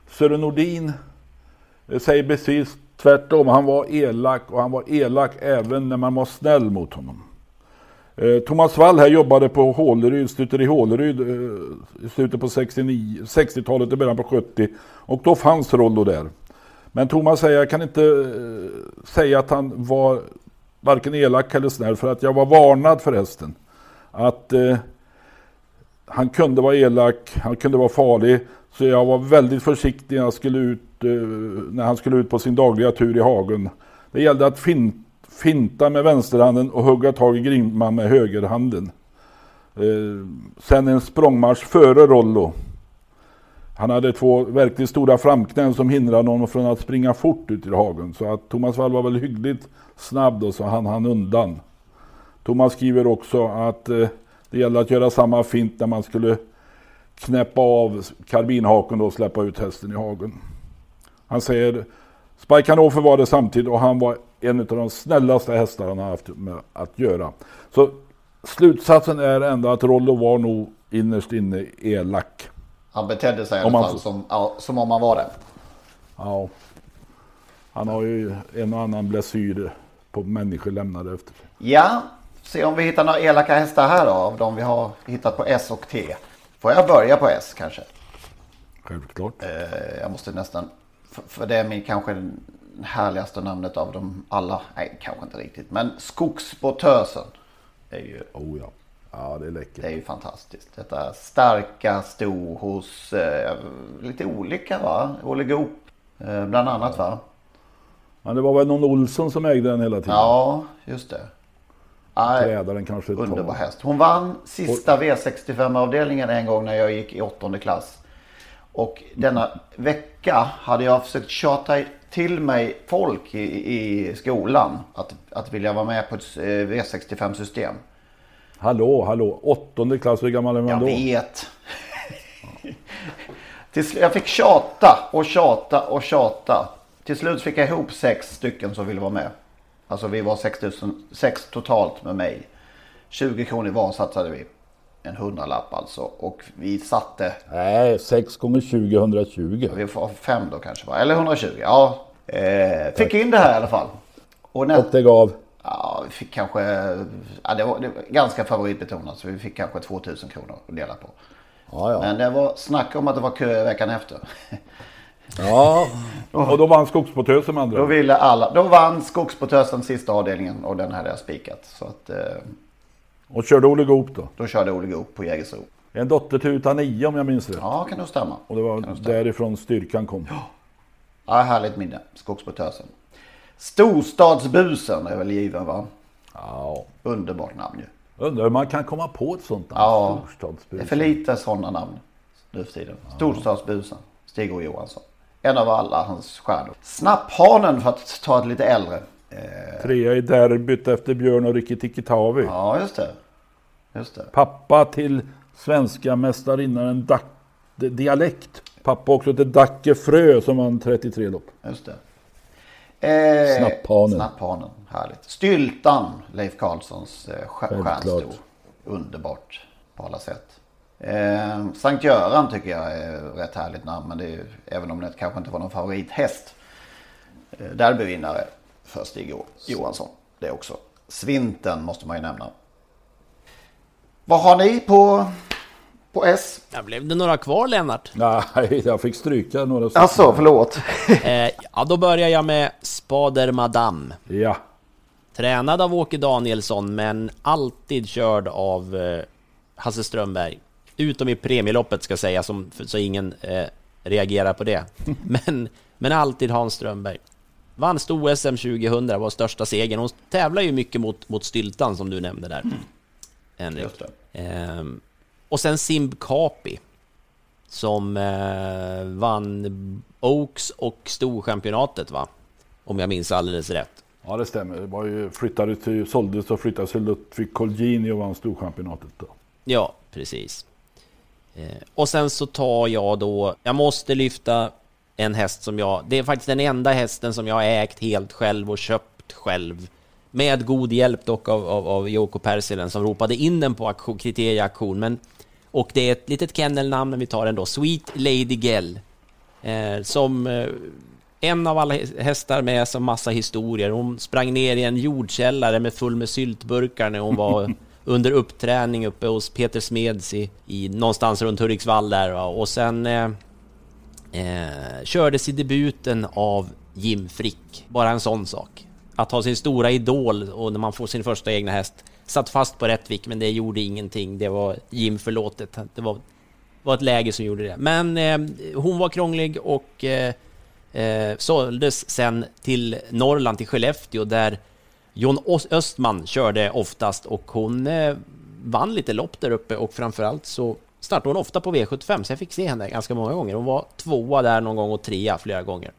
Sören Nordin det säger precis tvärtom. Han var elak och han var elak även när man var snäll mot honom. Eh, Thomas Wall här jobbade på Håleryd, i Håleryd eh, i slutet på 69 60-talet och början på 70. Och då fanns Rollo där. Men Thomas säger, jag kan inte eh, säga att han var varken elak eller snäll för att jag var varnad för hästen. Att eh, han kunde vara elak, han kunde vara farlig. Så jag var väldigt försiktig när, jag skulle ut, eh, när han skulle ut på sin dagliga tur i hagen. Det gällde att fin, finta med vänsterhanden och hugga tag i grimman med högerhanden. Eh, sen en språngmarsch före Rollo. Han hade två verkligt stora framknän som hindrade honom från att springa fort ut i hagen. Så att Thomas Wall var väl hyggligt snabb då så han hann undan. Thomas skriver också att eh, det gäller att göra samma fint när man skulle knäppa av karbinhaken och släppa ut hästen i hagen. Han säger Spike Hannover var det samtidigt och han var en av de snällaste hästar han har haft med att göra. Så slutsatsen är ändå att Rollo var nog innerst inne elak. Han betedde sig i alla fall som, ja, som om han var det. Ja. Han har ju en och annan blessyr på människor lämnade efter sig. Ja, se om vi hittar några elaka hästar här då, av de vi har hittat på S och T. Får jag börja på S kanske? Självklart. Eh, jag måste nästan, för, för det är min kanske härligaste namnet av dem alla. Nej, kanske inte riktigt. Men Skogsbotösen. Det är ju, oh ja. ja, det är läckert. Det är ju fantastiskt. Detta starka sto hos eh, lite olika va? Olle Goop eh, bland annat va? Men det var väl någon Olsson som ägde den hela tiden? Ja, just det. Nej, Trädaren kanske ett Underbar häst. Hon vann sista V65-avdelningen en gång när jag gick i åttonde klass. Och denna vecka hade jag försökt tjata till mig folk i, i skolan att, att vilja vara med på ett eh, V65-system. Hallå, hallå. Åttonde klass, hur gammal är man Jag då? vet. Till sl- jag fick tjata och tjata och tjata. Till slut fick jag ihop sex stycken som ville vara med. Alltså vi var 6, 000, sex totalt med mig. 20 kronor var satsade vi. En hundralapp alltså. Och vi satte... Nej, 6 gånger 20, 120. Vi får fem då kanske va? Eller 120. Ja. Eh, fick in det här i alla fall. Och, nä- Och det gav? Ja, vi fick kanske... Ja, det, var, det var ganska favoritbetonat. Så vi fick kanske 2000 kronor att dela på. Ja, ja. Men det var snack om att det var kö veckan efter. Ja, och då vann Skogsbotösen med andra Då ville alla. Då vann Skogsbotösen sista avdelningen och den hade jag spikat. Så att, eh, Och körde Olle Goop då? då körde Olle Goop på Jägersro. En dotter till Utan 9 om jag minns rätt. Ja, kan nog stämma. Och det var därifrån styrkan kom. Ja, härligt minne. Skogsbotösen. Storstadsbusen är väl given va? Ja. Underbart namn ju. Undrar hur man kan komma på ett sånt namn. Ja, det är för lite sådana namn nu för tiden. Storstadsbusen, Stig O Johansson. En av alla hans stjärnor. Snapphanen för att ta ett lite äldre. Eh, Trea i derbyt efter Björn och Rikki Tikitavi. ja, just det. Just det. Pappa till svenska mästarinnan di- dialekt. Pappa också till Dacke Frö som vann 33 lopp. Just det. Eh, Snapphanen. Snapphanen, härligt. Styltan, Leif Karlssons eh, stjär- Självklart. stjärnsto. Underbart på alla sätt. Eh, Sankt Göran tycker jag är rätt härligt namn. Men det är, även om det kanske inte var någon favorithäst. Eh, derbyvinnare för Stig Jo- Johansson. Det också. Svinten måste man ju nämna. Vad har ni på, på S? Ja, blev det några kvar Lennart? Nej, jag fick stryka några stycken. Alltså, förlåt. Eh, ja, då börjar jag med Spader Madame. Ja, Tränad av Åke Danielsson, men alltid körd av eh, Hasse Strömberg. Utom i premieloppet ska sägas, som, så ingen eh, reagerar på det. Men, men alltid Hans Strömberg. Vann sto-SM 2000, var största segern. Hon tävlar ju mycket mot, mot Styltan som du nämnde där. Henrik. Just det. Ehm, och sen Simb Kapi. Som eh, vann Oaks och Storchampionatet va? Om jag minns alldeles rätt. ja det stämmer. Det var ju, flyttade till, såldes och flyttades till Ludvig Colgjini och vann Storchampionatet då. Ja, precis. Eh, och sen så tar jag då, jag måste lyfta en häst som jag, det är faktiskt den enda hästen som jag har ägt helt själv och köpt själv. Med god hjälp dock av, av, av Joko Persinen som ropade in den på auktion, kriterieauktion. Men, och det är ett litet kennelnamn, men vi tar den då. Sweet Lady Gell. Eh, som eh, en av alla hästar med som massa historier. Hon sprang ner i en jordkällare med full med syltburkar när hon var under uppträning uppe hos Peter Smeds i, i någonstans runt Hudiksvall där. va. Och sen eh, eh, kördes i debuten av Jim Frick. Bara en sån sak. Att ha sin stora idol och när man får sin första egna häst satt fast på Rättvik, men det gjorde ingenting. Det var Jim förlåtet. Det var, var ett läge som gjorde det. Men eh, hon var krånglig och eh, eh, såldes sen till Norrland, till Skellefteå, där Jon Östman körde oftast och hon eh, vann lite lopp där uppe och framförallt så startade hon ofta på V75 så jag fick se henne ganska många gånger. Hon var tvåa där någon gång och trea flera gånger.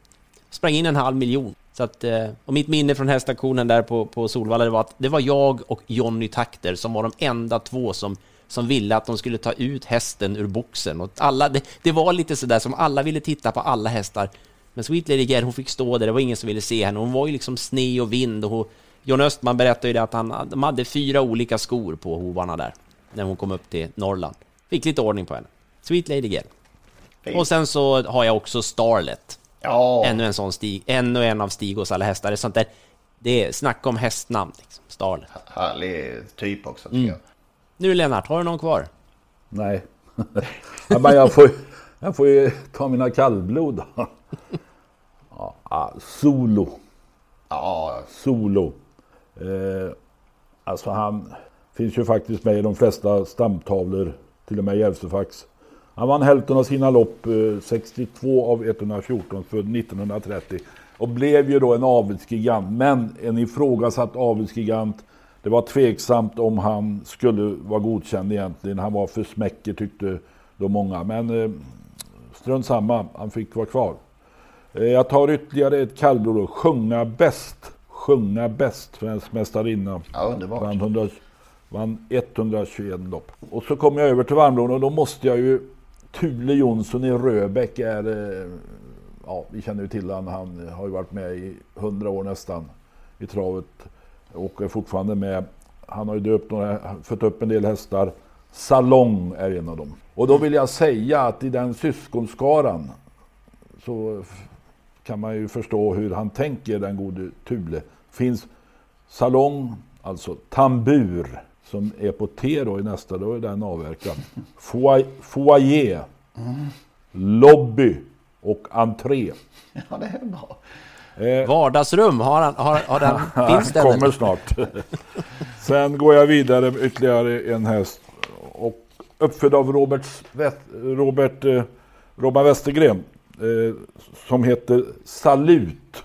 Sprang in en halv miljon. Så att, eh, och mitt minne från hästaktionen där på, på Solvalla det var att det var jag och Jonny Takter som var de enda två som, som ville att de skulle ta ut hästen ur boxen. Och alla, det, det var lite sådär som alla ville titta på alla hästar. Men Sweet Lady Gare, hon fick stå där, det var ingen som ville se henne. Hon var ju liksom sne och vind och hon, John Östman berättade ju det att han, de hade fyra olika skor på hovarna där. När hon kom upp till Norrland. Fick lite ordning på henne. Sweet Lady Gale. Och sen så har jag också Starlet. Ja. Ännu en sån stig, ännu en av Stigos alla hästar. Det är sånt där, det är snack om hästnamn liksom. Starlet. Härlig typ också tycker Mm. jag. Nu Lennart, har du någon kvar? Nej. ja, men jag, får, jag får ju ta mina kallblod. Ja, ah, solo. Ja, Solo. Eh, alltså han finns ju faktiskt med i de flesta stamtavlor. Till och med Järvsöfax. Han vann hälften av sina lopp, eh, 62 av 114, född 1930. Och blev ju då en avelsgigant. Men en ifrågasatt avelsgigant. Det var tveksamt om han skulle vara godkänd egentligen. Han var för smäcker tyckte då många. Men eh, strunt samma, han fick vara kvar. Eh, Jag tar ytterligare ett kallblod och Sjunga bäst. Sjunga bäst. Svensk mästarinna. Ja, underbart. Vann, 100, vann 121 lopp. Och så kommer jag över till varmblod och då måste jag ju... Thule Jonsson i Röbäck är... eh, Ja, vi känner ju till han. Han har ju varit med i 100 år nästan i travet. Och är fortfarande med. Han har ju döpt några, fött upp en del hästar. Salong är en av dem. Och då vill jag säga att i den syskonskaran så kan man ju förstå hur han tänker, den gode Thule. Finns salong, alltså tambur, som är på T då i nästa, då är den avverkad. Foyer, lobby och entré. Ja, det är bra. Eh, Vardagsrum, har, han, har, har den, finns den? kommer snart. Sen går jag vidare med ytterligare en häst. Och uppfödd av Robert, West- Robert eh, Robban Westergren. Eh, som heter Salut.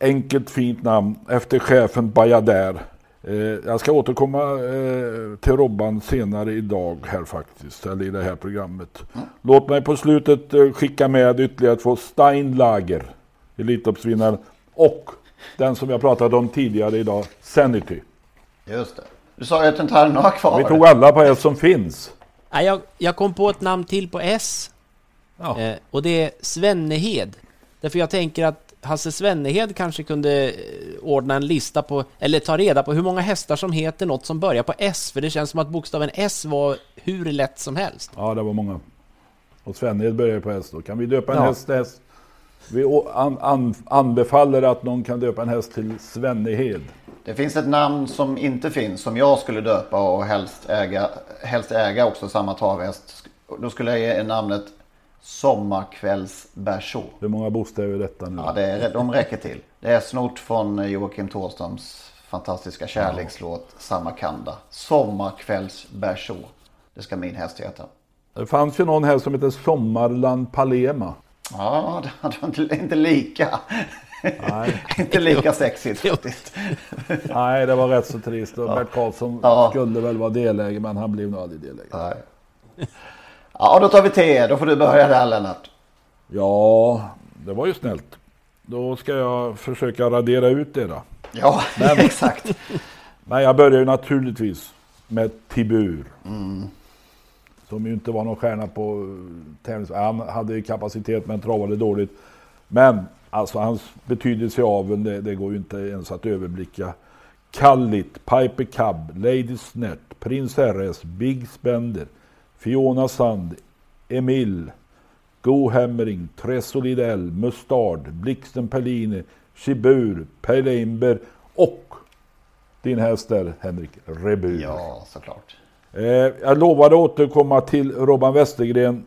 Enkelt fint namn efter chefen Bajader. Eh, jag ska återkomma eh, till Robban senare idag här faktiskt, eller i det här programmet. Låt mig på slutet eh, skicka med ytterligare två Steinlager, Elitloppsvinnaren, och den som jag pratade om tidigare idag, Sanity. Just det. Du sa ju att du inte hade några kvar. Vi tog alla på S som finns. Nej, jag, jag kom på ett namn till på S. Eh, och det är Svennehed. Därför jag tänker att Hasse Svennehed kanske kunde eh, ordna en lista på, eller ta reda på hur många hästar som heter något som börjar på S. För det känns som att bokstaven S var hur lätt som helst. Ja, det var många. Och Svenhed börjar på häst då. Kan vi döpa en Ja. häst till häst? Vi an, an, anbefaller att någon kan döpa en häst till Svennehed. Det finns ett namn som inte finns som jag skulle döpa och helst äga, helst äga också samma travhäst. Då skulle jag ge namnet Sommarkvällsberså. Hur många bokstäver är detta nu? Ja, det är, de räcker till. Det är snort från Joakim Thåströms fantastiska kärlekslåt Samarkanda. Sommarkvällsberså. Det ska min häst heta. Det fanns ju någon här som heter Sommarland Palema. Ja, det var inte, lika. Nej. inte lika sexigt faktiskt. Nej, det var rätt så trist. Och Ja. Bert Karlsson Ja. skulle väl vara delägare, men han blev nog aldrig delägare. Nej. Ja, då tar vi te. Då får du börja där Lennart. Ja, det var ju snällt. Då ska jag försöka radera ut det då. Ja, exakt. Men jag börjar ju naturligtvis med Tibur. Mm. Som ju inte var någon stjärna på tävlings... Han hade ju kapacitet men travade dåligt. Men alltså hans betydelse i aveln, det, det går ju inte ens att överblicka. Kallit, Piper Cub, Lady Snett, Prins RS, Big Spender, Fiona Sand, Emil, Go Hammering, Tresolidell, Mustard, Blixten Perline, Chibur, Peilember och din häst där Henrik Rebur. Ja, såklart. Eh, jag lovade återkomma till Robban Westergren.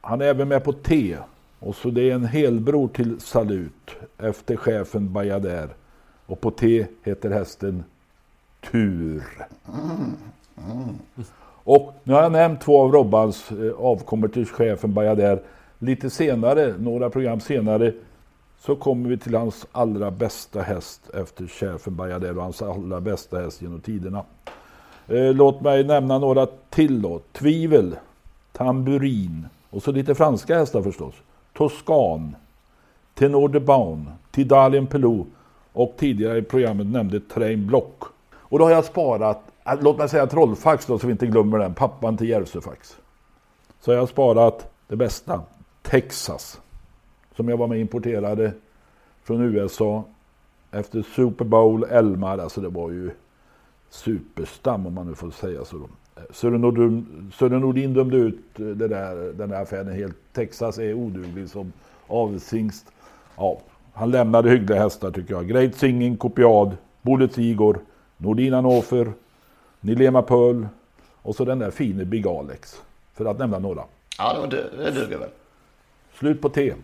Han är även med på T. Och så det är en helbror till Salut efter chefen Bajader. Och på T heter hästen Tur. Och nu har jag nämnt två av Robbans eh, avkommor till chefen Bajader. Lite senare, några program senare, så kommer vi till hans allra bästa häst efter chefen Bajader och hans allra bästa häst genom tiderna. Eh, låt mig nämna några till då. Tvivel, Tamburin och så lite franska hästar förstås. Toscan, Tenor de Baun, Tidalien Pelou och tidigare i programmet nämnde Train Block. Och då har jag sparat, Äh, låt mig säga Trollfax då så vi inte glömmer den, pappan till Järvsöfax. Så har jag sparat det bästa, Texas. Som jag var med och importerade från USA efter Super Bowl Elmar, alltså det var ju superstam om man nu får säga så. Sören Nordin, Sören Nordin dömde ut eh, det där, den där affären helt. Texas är oduglig som avelshingst. Ja, han lämnade hyggliga hästar tycker jag. Great Singing, Kopiad, Bullet Igor, Nordin Hannover, Nilema Pearl och så den där fine Big Alex. För att nämna några. Ja, det, var du- det duger väl. Slut på T.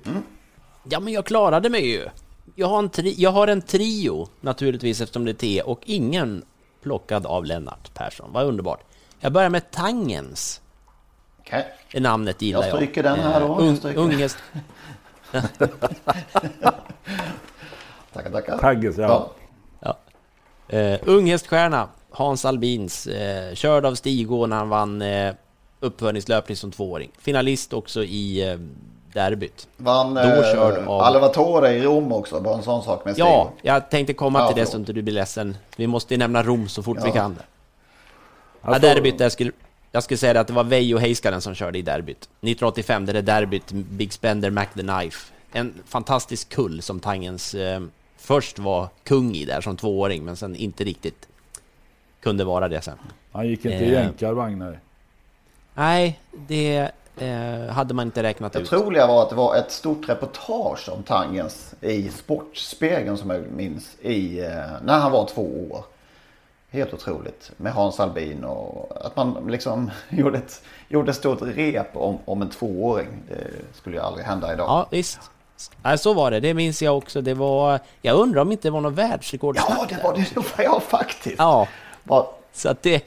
Ja, men jag klarade mig ju. Jag har en, tri- jag har en trio, naturligtvis eftersom det är T, och ingen plockad av Lennart Persson. Vad underbart. Jag börjar med Tangens. Okej. Är namnet gillar Jag jag. stryker den här då. Unghäst. Tackar, tackar. Tagges, ja. Ja. Eh, ung häststjärna, Hans Albins, eh, körd av Stigå när han vann eh, uppföljningslöpning som tvååring. Finalist också i eh, derbyt. Vann Då eh, körd av- Salvatore i Rom också. Bara en sån sak med Ja, Stig. jag tänkte komma Ja, till det så inte du blir ledsen. Vi måste ju nämna Rom så fort vi Ja. kan. Ja, derbyt, jag skulle, jag skulle säga det att det var Veijo Heiskanen som körde i derbyt. 1985, det är derbyt, Big Spender, Mac the Knife. En fantastisk kull som Tangens eh, först var kung i där som tvååring, men sen inte riktigt kunde vara det sen. Han gick inte i Eh. jänkarvagn nej. Nej, det eh, hade man inte räknat Det ut. troliga var att det var ett stort reportage om Tangens i Sportspegeln som jag minns i, eh, när han var två år. Helt otroligt. Med Hans Albin och att man liksom gjorde ett, gjorde ett stort rep om, om en tvååring. Det skulle ju aldrig hända idag. Ja, visst. Nej, så var det. Det minns jag också. Det var... Jag undrar om inte det var någon världsrekord. Ja, det var det det var jag faktiskt. Ja, Så att det...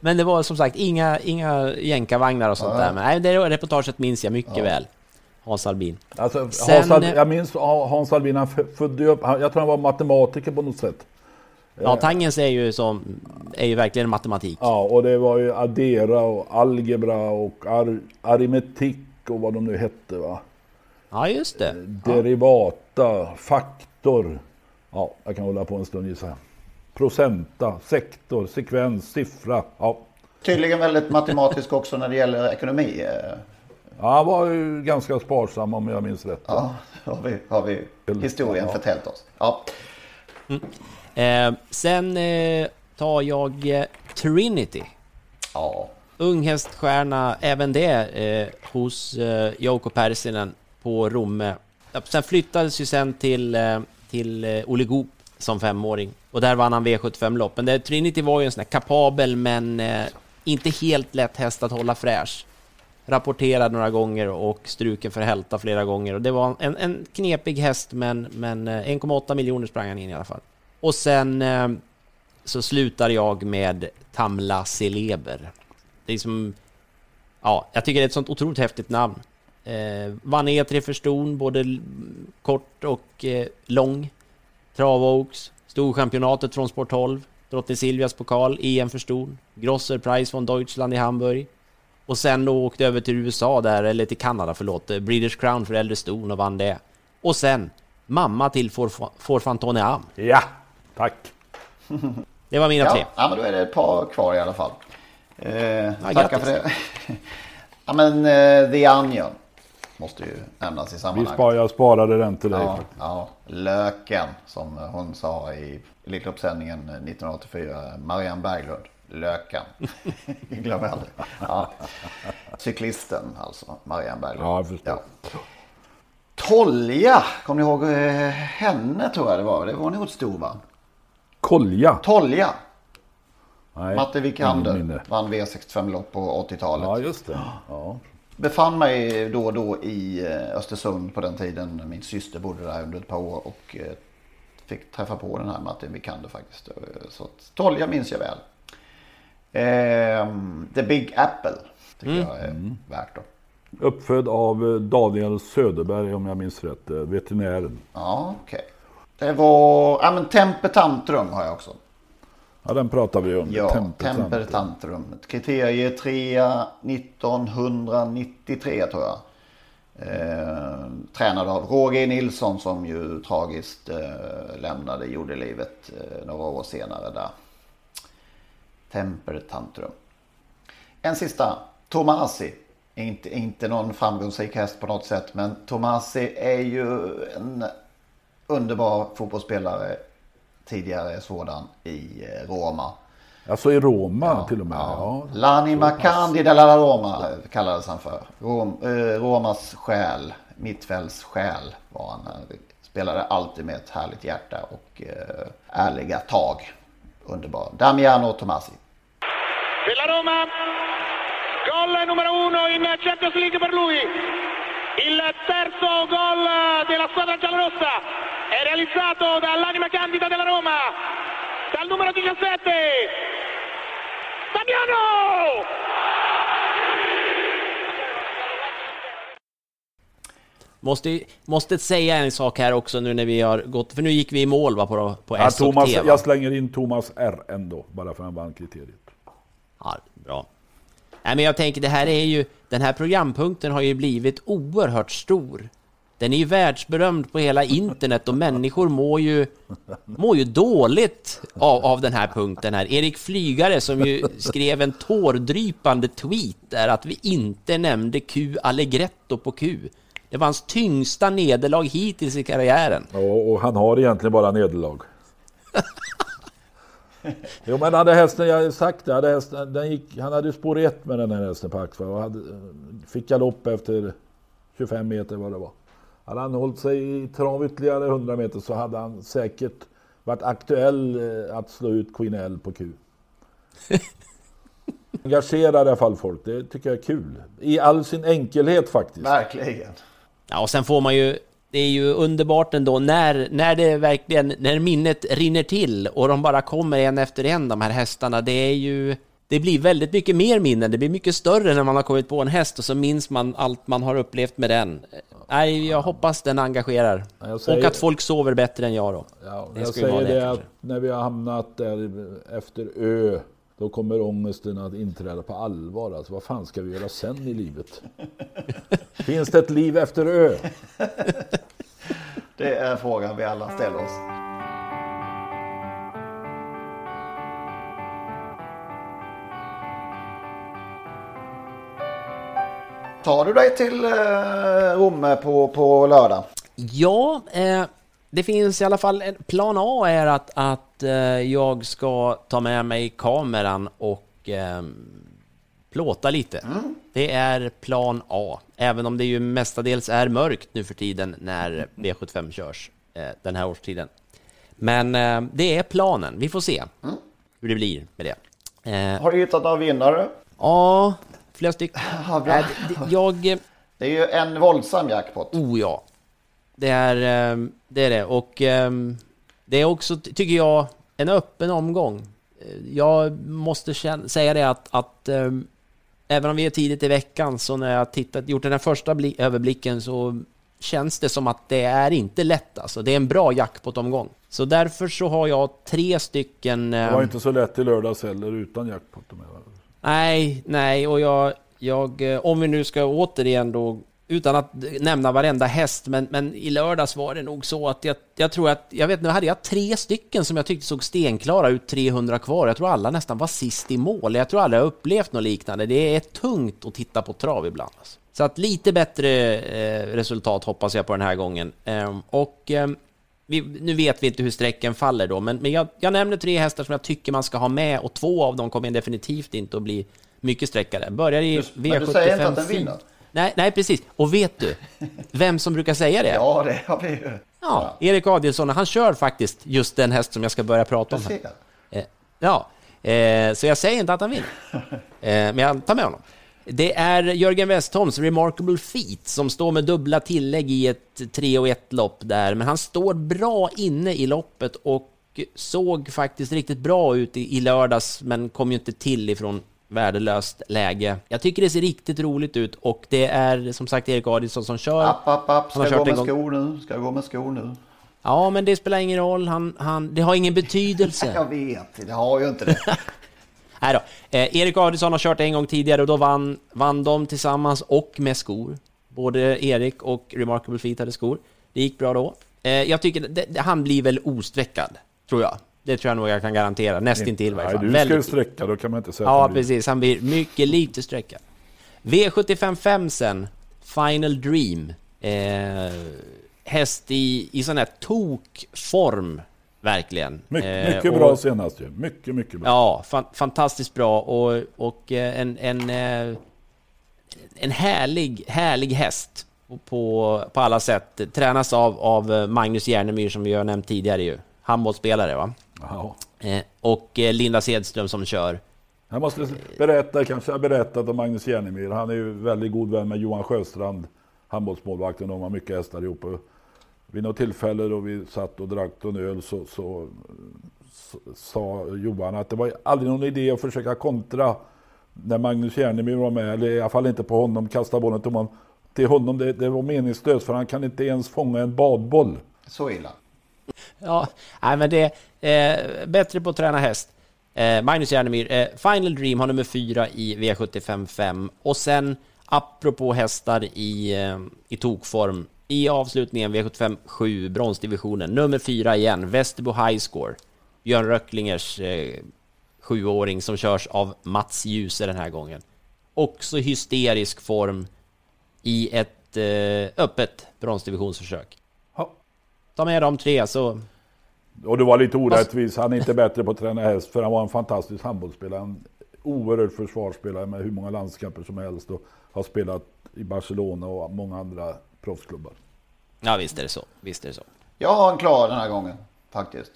Men det var som sagt inga, inga jänkarvagnar och sånt Ja. där. Men nej, det reportaget minns jag mycket väl. Hans Albin. Alltså, Sen- Hans Albin, jag minns Hans Albin, han födde upp, jag tror han var matematiker på något sätt. Ja, Tangens är ju, som, är ju verkligen matematik. Ja, och det var ju addera och algebra och ar aritmetik och vad de nu hette va. Ja, just det. Derivata, faktor. Ja, jag kan hålla på en stund gissar jag. Procenta, sektor, sekvens, siffra. Ja. Tydligen väldigt matematisk också när det gäller ekonomi. eh. Ja, han var ju ganska sparsam om jag minns rätt. Ja, har vi, har vi historien Ja. förtält oss. Ja. Eh, sen eh, tar jag eh, Trinity. Ja. Ung häststjärna, även det eh, hos eh, Jouko Pärssinen på Romme. Sen flyttades ju sen till, eh, till eh, Olle Goop som femåring. Och där vann han V75-lopp. Men det, Trinity var ju en sån här kapabel men eh, inte helt lätt häst att hålla fräsch. Rapporterad några gånger och struken för hälta flera gånger. Och det var en, en knepig häst men, men eh, 1,8 miljoner sprang han in i alla fall. Och sen eh, så slutar jag med Tamla Celeber. Det är som... Ja, jag tycker det är ett sånt otroligt häftigt namn. Eh, vann E3 för ston, både kort och eh, lång. Travox, Storchampionatet från Sport 12, Drottning Silvias pokal, EM för ston, Grosser Prize von Deutschland i Hamburg. Och sen då åkte över till USA där, eller till Kanada förlåt, eh, Breeders Crown för äldre ston och vann det. Och sen mamma till For- Forfantone Am. Ja, tack. Det var mina tre. Ja, ja, men då är det ett par kvar i alla fall. Eh, tackar grattis. för det. ja, men eh, The Onion måste ju nämnas i Vi sammanhanget. spar, jag sparade den till dig. Ja, ja, löken som hon sa i Elitloppssändningen 1984. Marianne Berglund. Löken. Glöm aldrig. Ja. Cyklisten alltså. Marianne Berglund. Ja, jag förstår. Tolja. Kommer ni ihåg eh, henne tror jag det var. Det var nog stor va? Kolja. Tolja. Nej, Matte Wikander. Vann V65-lopp på 80-talet. Ja, just det. Ja. Befann mig då och då i eh, Östersund på den tiden. Min syster bodde där under ett par år och eh, fick träffa på den här Martin Vikander faktiskt. Eh, Så att Tolja minns jag väl. Ehm, The Big Apple tycker Mm. jag är värt att. Uppfödd av Daniel Söderberg om jag minns rätt, veterinären. Ja, okej. Det var, ja men Temper Tantrum har jag också. Ja, den pratar vi om. Ja, Temper Temper Tantrum. Tantrum. Kriterie 3 1993 tror jag. Eh, tränad av Roger Nilsson som ju tragiskt eh, lämnade jordelivet eh, några år senare där. Temper Tantrum. En sista. Tomasi. Inte, inte någon framgångsrik häst på något sätt men Tomasi är ju en underbar fotbollsspelare. Tidigare sådan i eh, Roma. Alltså i Roma till och med. Ja. L'anima candida della Roma kallades han för. Rom, eh, Romas själ, mittfälts själ var han. Han Spelade alltid med ett härligt hjärta och eh, ärliga tag. Underbar. Damiano Tomasi. della Roma. Gol numero uno in Champions League per lui. Il terzo gol della squadra giallorossa è realizzato dall'anima candida della Roma. Dal numero 17. Damiano! Måste, måste säga en sak här också nu när vi har gått, för nu gick vi i mål va, på, på Ja, S och Thomas, T va? jag slänger in Thomas R ändå, bara för att han vann kriteriet. Ja, bra. Nej men jag tänker det här är ju, den här programpunkten har ju blivit oerhört stor. Den är ju världsberömd på hela internet och människor mår ju, mår ju dåligt av, av den här punkten här. Erik Flygare som ju skrev en tårdrypande tweet där att vi inte nämnde Q Allegretto på Q. Det var hans tyngsta nederlag hittills i karriären. Och, och han har egentligen bara nederlag. jo men hade hästen, jag har sagt det, hade hästen, den gick, han hade ju spår ett med den här hästen på Axvall och hade, fick galopp efter 25 meter vad det var. Hade han hållit sig i trav ytterligare 100 meter så hade han säkert varit aktuell eh, att slå ut Queen L på Q. Engagerar i alla fall folk, det tycker jag är kul. I all sin enkelhet faktiskt. Verkligen. Ja, och sen får man ju, det är ju underbart ändå när, när det verkligen, när minnet rinner till och de bara kommer en efter en de här hästarna. Det är ju, det blir väldigt mycket mer minnen. Det blir mycket större när man har kommit på en häst och så minns man allt man har upplevt med den. Nej, jag hoppas den engagerar. säger- Och att folk sover bättre än jag då. Ja, Det jag säger det det att när vi har hamnat där efter Ö, då kommer ångesten att inträda på allvar. Alltså, vad fan ska vi göra sen i livet? Finns det ett liv efter Ö? Det är frågan vi alla ställer oss. Tar du dig till eh, Romme på, på lördag? Ja, eh, det finns i alla fall en plan A är att, att eh, jag ska ta med mig kameran och eh, plåta lite. Det är plan A, även om det ju mestadels är mörkt nu för tiden när V75 körs eh, den här årstiden. Men eh, det är planen, vi får se hur det blir med det. Eh, Har du hittat några vinnare? ja, flera stycken. Ja, bra. Det- jag... Det är ju en våldsam jackpot. Oh ja. Det är ehm, det. Är det. Och ehm, det är också, ty- tycker jag, en öppen omgång. Eh, Jag måste säga det att, att ehm, även om vi är tidigt i veckan så när jag tittat, gjort den här första bli- överblicken så känns det som att det är inte lätt alltså. Det är en bra jackpot-omgång. Så därför så har jag tre stycken... Det var inte så lätt i lördags heller utan jackpot. Nej, nej, och jag, jag, eh, om vi nu ska återigen då, utan att nämna varenda häst, men, men i lördags var det nog så att jag, jag tror att, jag vet nu hade jag tre stycken som jag tyckte såg stenklara ut, 300 kvar. Jag tror alla nästan var sist i mål. Jag tror aldrig jag upplevt något liknande. Det är tungt att titta på trav ibland. Alltså. Så att lite bättre eh, resultat hoppas jag på den här gången. Eh, och eh, vi, nu vet vi inte hur sträcken faller då, men, men jag, jag nämner tre hästar som jag tycker man ska ha med och två av dem kommer definitivt inte att bli mycket sträckare. Börjar i Du- men du säger inte att den V75 vinner? Nej, nej, precis. Och vet du vem som brukar säga det? Ja, det har vi ju. Ja, Erik Adielsson, han kör faktiskt just den häst som jag ska börja prata om. Här. Eh, Ja, eh, så jag säger inte att han vinner. Eh, men jag tar med honom. Det är Jörgen Westholms Remarkable Feat som står med dubbla tillägg i ett 3 och 1 lopp där, men han står bra inne i loppet och såg faktiskt riktigt bra ut i, i lördags, men kom ju inte till ifrån värdelöst läge. Jag tycker det ser riktigt roligt ut och det är som sagt Erik Adielsson som kör. App, app, app. Ska gå kört en med skor nu. Ska gå med skor nu. Ja, men det spelar ingen roll. Han, han, det har ingen betydelse. Jag vet, det har ju inte det. Nej då. Eh, Erik Adielsson har kört en gång tidigare och då vann, vann de tillsammans och med skor. Både Erik och Remarkable Feet hade skor. Det gick bra då. Eh, jag tycker det, han blir väl osträckad, tror jag. Det tror jag nog jag kan garantera. Nästintill i varje Nej, fall. du ska ju sträcka, då kan man inte säga Ja, precis. Han blir mycket lite sträckad. V755 sen. Final Dream. Eh, häst i, i sån här tokform, verkligen. Mycket, Eh, mycket och- bra senast ju. Mycket, mycket bra. Ja, fan, fantastiskt bra och, och eh, en, en, eh, en härlig, härlig häst på- på, alla sätt. Tränas av, av eh, Magnus Järnemyr som vi har nämnt tidigare ju. Handbollsspelare va? Ja. Eh, Och eh, Linda Sedström som kör. Jag måste berätta, kanske jag berättat om Magnus Järnemyr. Han är ju väldigt god vän med Johan Sjöstrand, handbollsmålvakten. De har mycket hästar ihop. Vid något tillfälle då vi satt och drack en öl så, så, så sa Johan att det var aldrig någon idé att försöka kontra när Magnus Järnemyr var med. Eller i alla fall inte på honom, kasta bollen till honom. Till honom det, det var meningslöst för han kan inte ens fånga en badboll. Så illa. Ja, nej men det är eh, bättre på att träna häst. Eh, Magnus Järnemyr, eh, Final Dream har nummer fyra i V75 5 och sen apropå hästar i, eh, i tokform i avslutningen V75 7, bronsdivisionen, nummer fyra igen, Västerbo High Score. Björn Röcklingers eh, sjuåring som körs av Mats Djuse den här gången. Också hysterisk form i ett eh, öppet bronsdivisionsförsök. Ta med de tre så Och det var lite orättvist. Han är inte bättre på att träna häst för han var en fantastisk handbollsspelare. En oerhörd försvarsspelare med hur många landskamper som helst och har spelat i Barcelona och många andra proffsklubbar. Ja, visst är det så. Visst är det så. Jag har en klar den här gången, faktiskt.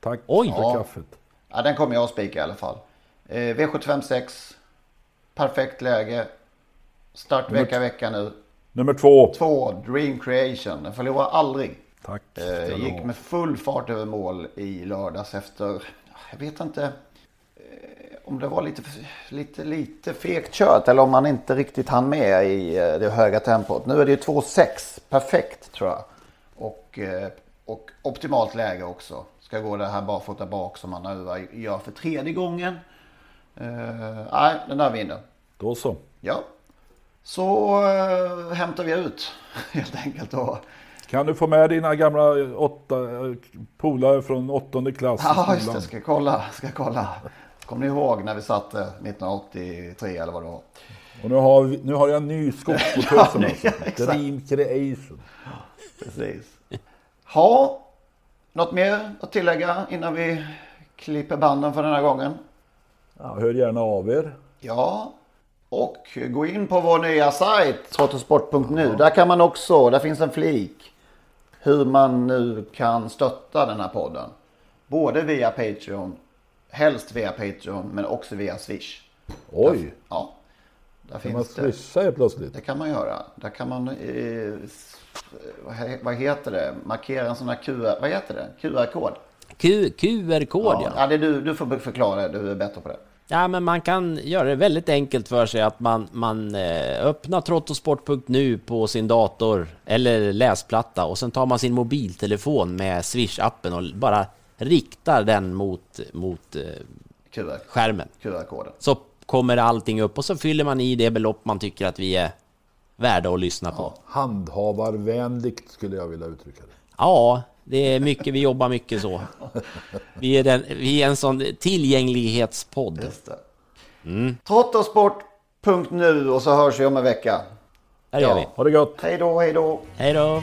Tack Oj. för Ja. kaffet. Ja, den kommer jag att spika i alla fall. Eh, V75 6. Perfekt läge. Start vecka, vecka nu. Nummer två. Två, Dream Creation. Den förlorar aldrig. Tack. Eh, gick med full fart över mål i lördags efter, jag vet inte eh, om det var lite, lite, lite fegt kört eller om man inte riktigt hann med i eh, det höga tempot. Nu är det ju 2,6 perfekt tror jag. Och, eh, och optimalt läge också. Ska gå det här barfota bak som man nu gör för tredje gången. Uh, nej, den där vinner. Då så. Ja. Så uh, hämtar vi ut helt enkelt då. Kan du få med dina gamla åtta polare från åttonde klass? Ja, just det. Ska kolla. Ska kolla. Kommer ni ihåg när vi satt 1983 eller vad det var? Och nu har, vi, nu har jag en ny skott på tussen ja, alltså. Dream Creation. Precis. Ha, något mer att tillägga innan vi klipper banden för den här gången? Ja, hör gärna av er. Ja, och gå in på vår nya sajt trottosport.nu. Ja. Där kan man också, där finns en flik hur man nu kan stötta den här podden. Både via Patreon, helst via Patreon men också via Swish. Oj! Där, ja. Där kan man swisha helt plötsligt? Det kan man göra. Där kan man, eh, vad heter det, markera en sån här QR, vad heter det, QR-kod? QR-kod ja. ja. det du, du får förklara det, du är bättre på det. Ja, men man kan göra det väldigt enkelt för sig att man, man eh, öppnar trottosport.nu på sin dator eller läsplatta och sen tar man sin mobiltelefon med Swish-appen och bara riktar den mot, mot eh, QR. skärmen. QR-koden. Så kommer allting upp och så fyller man i det belopp man tycker att vi är värda att lyssna på. Ja, handhavarvänligt skulle jag vilja uttrycka det. Ja, det är mycket, vi jobbar mycket så. Vi är, den, vi är en sån tillgänglighetspodd. Just det. Mm. Trottosport.nu och så hörs vi om en vecka. Där ja. gör vi. Ha det gott. Hej då, hej då. Hej då.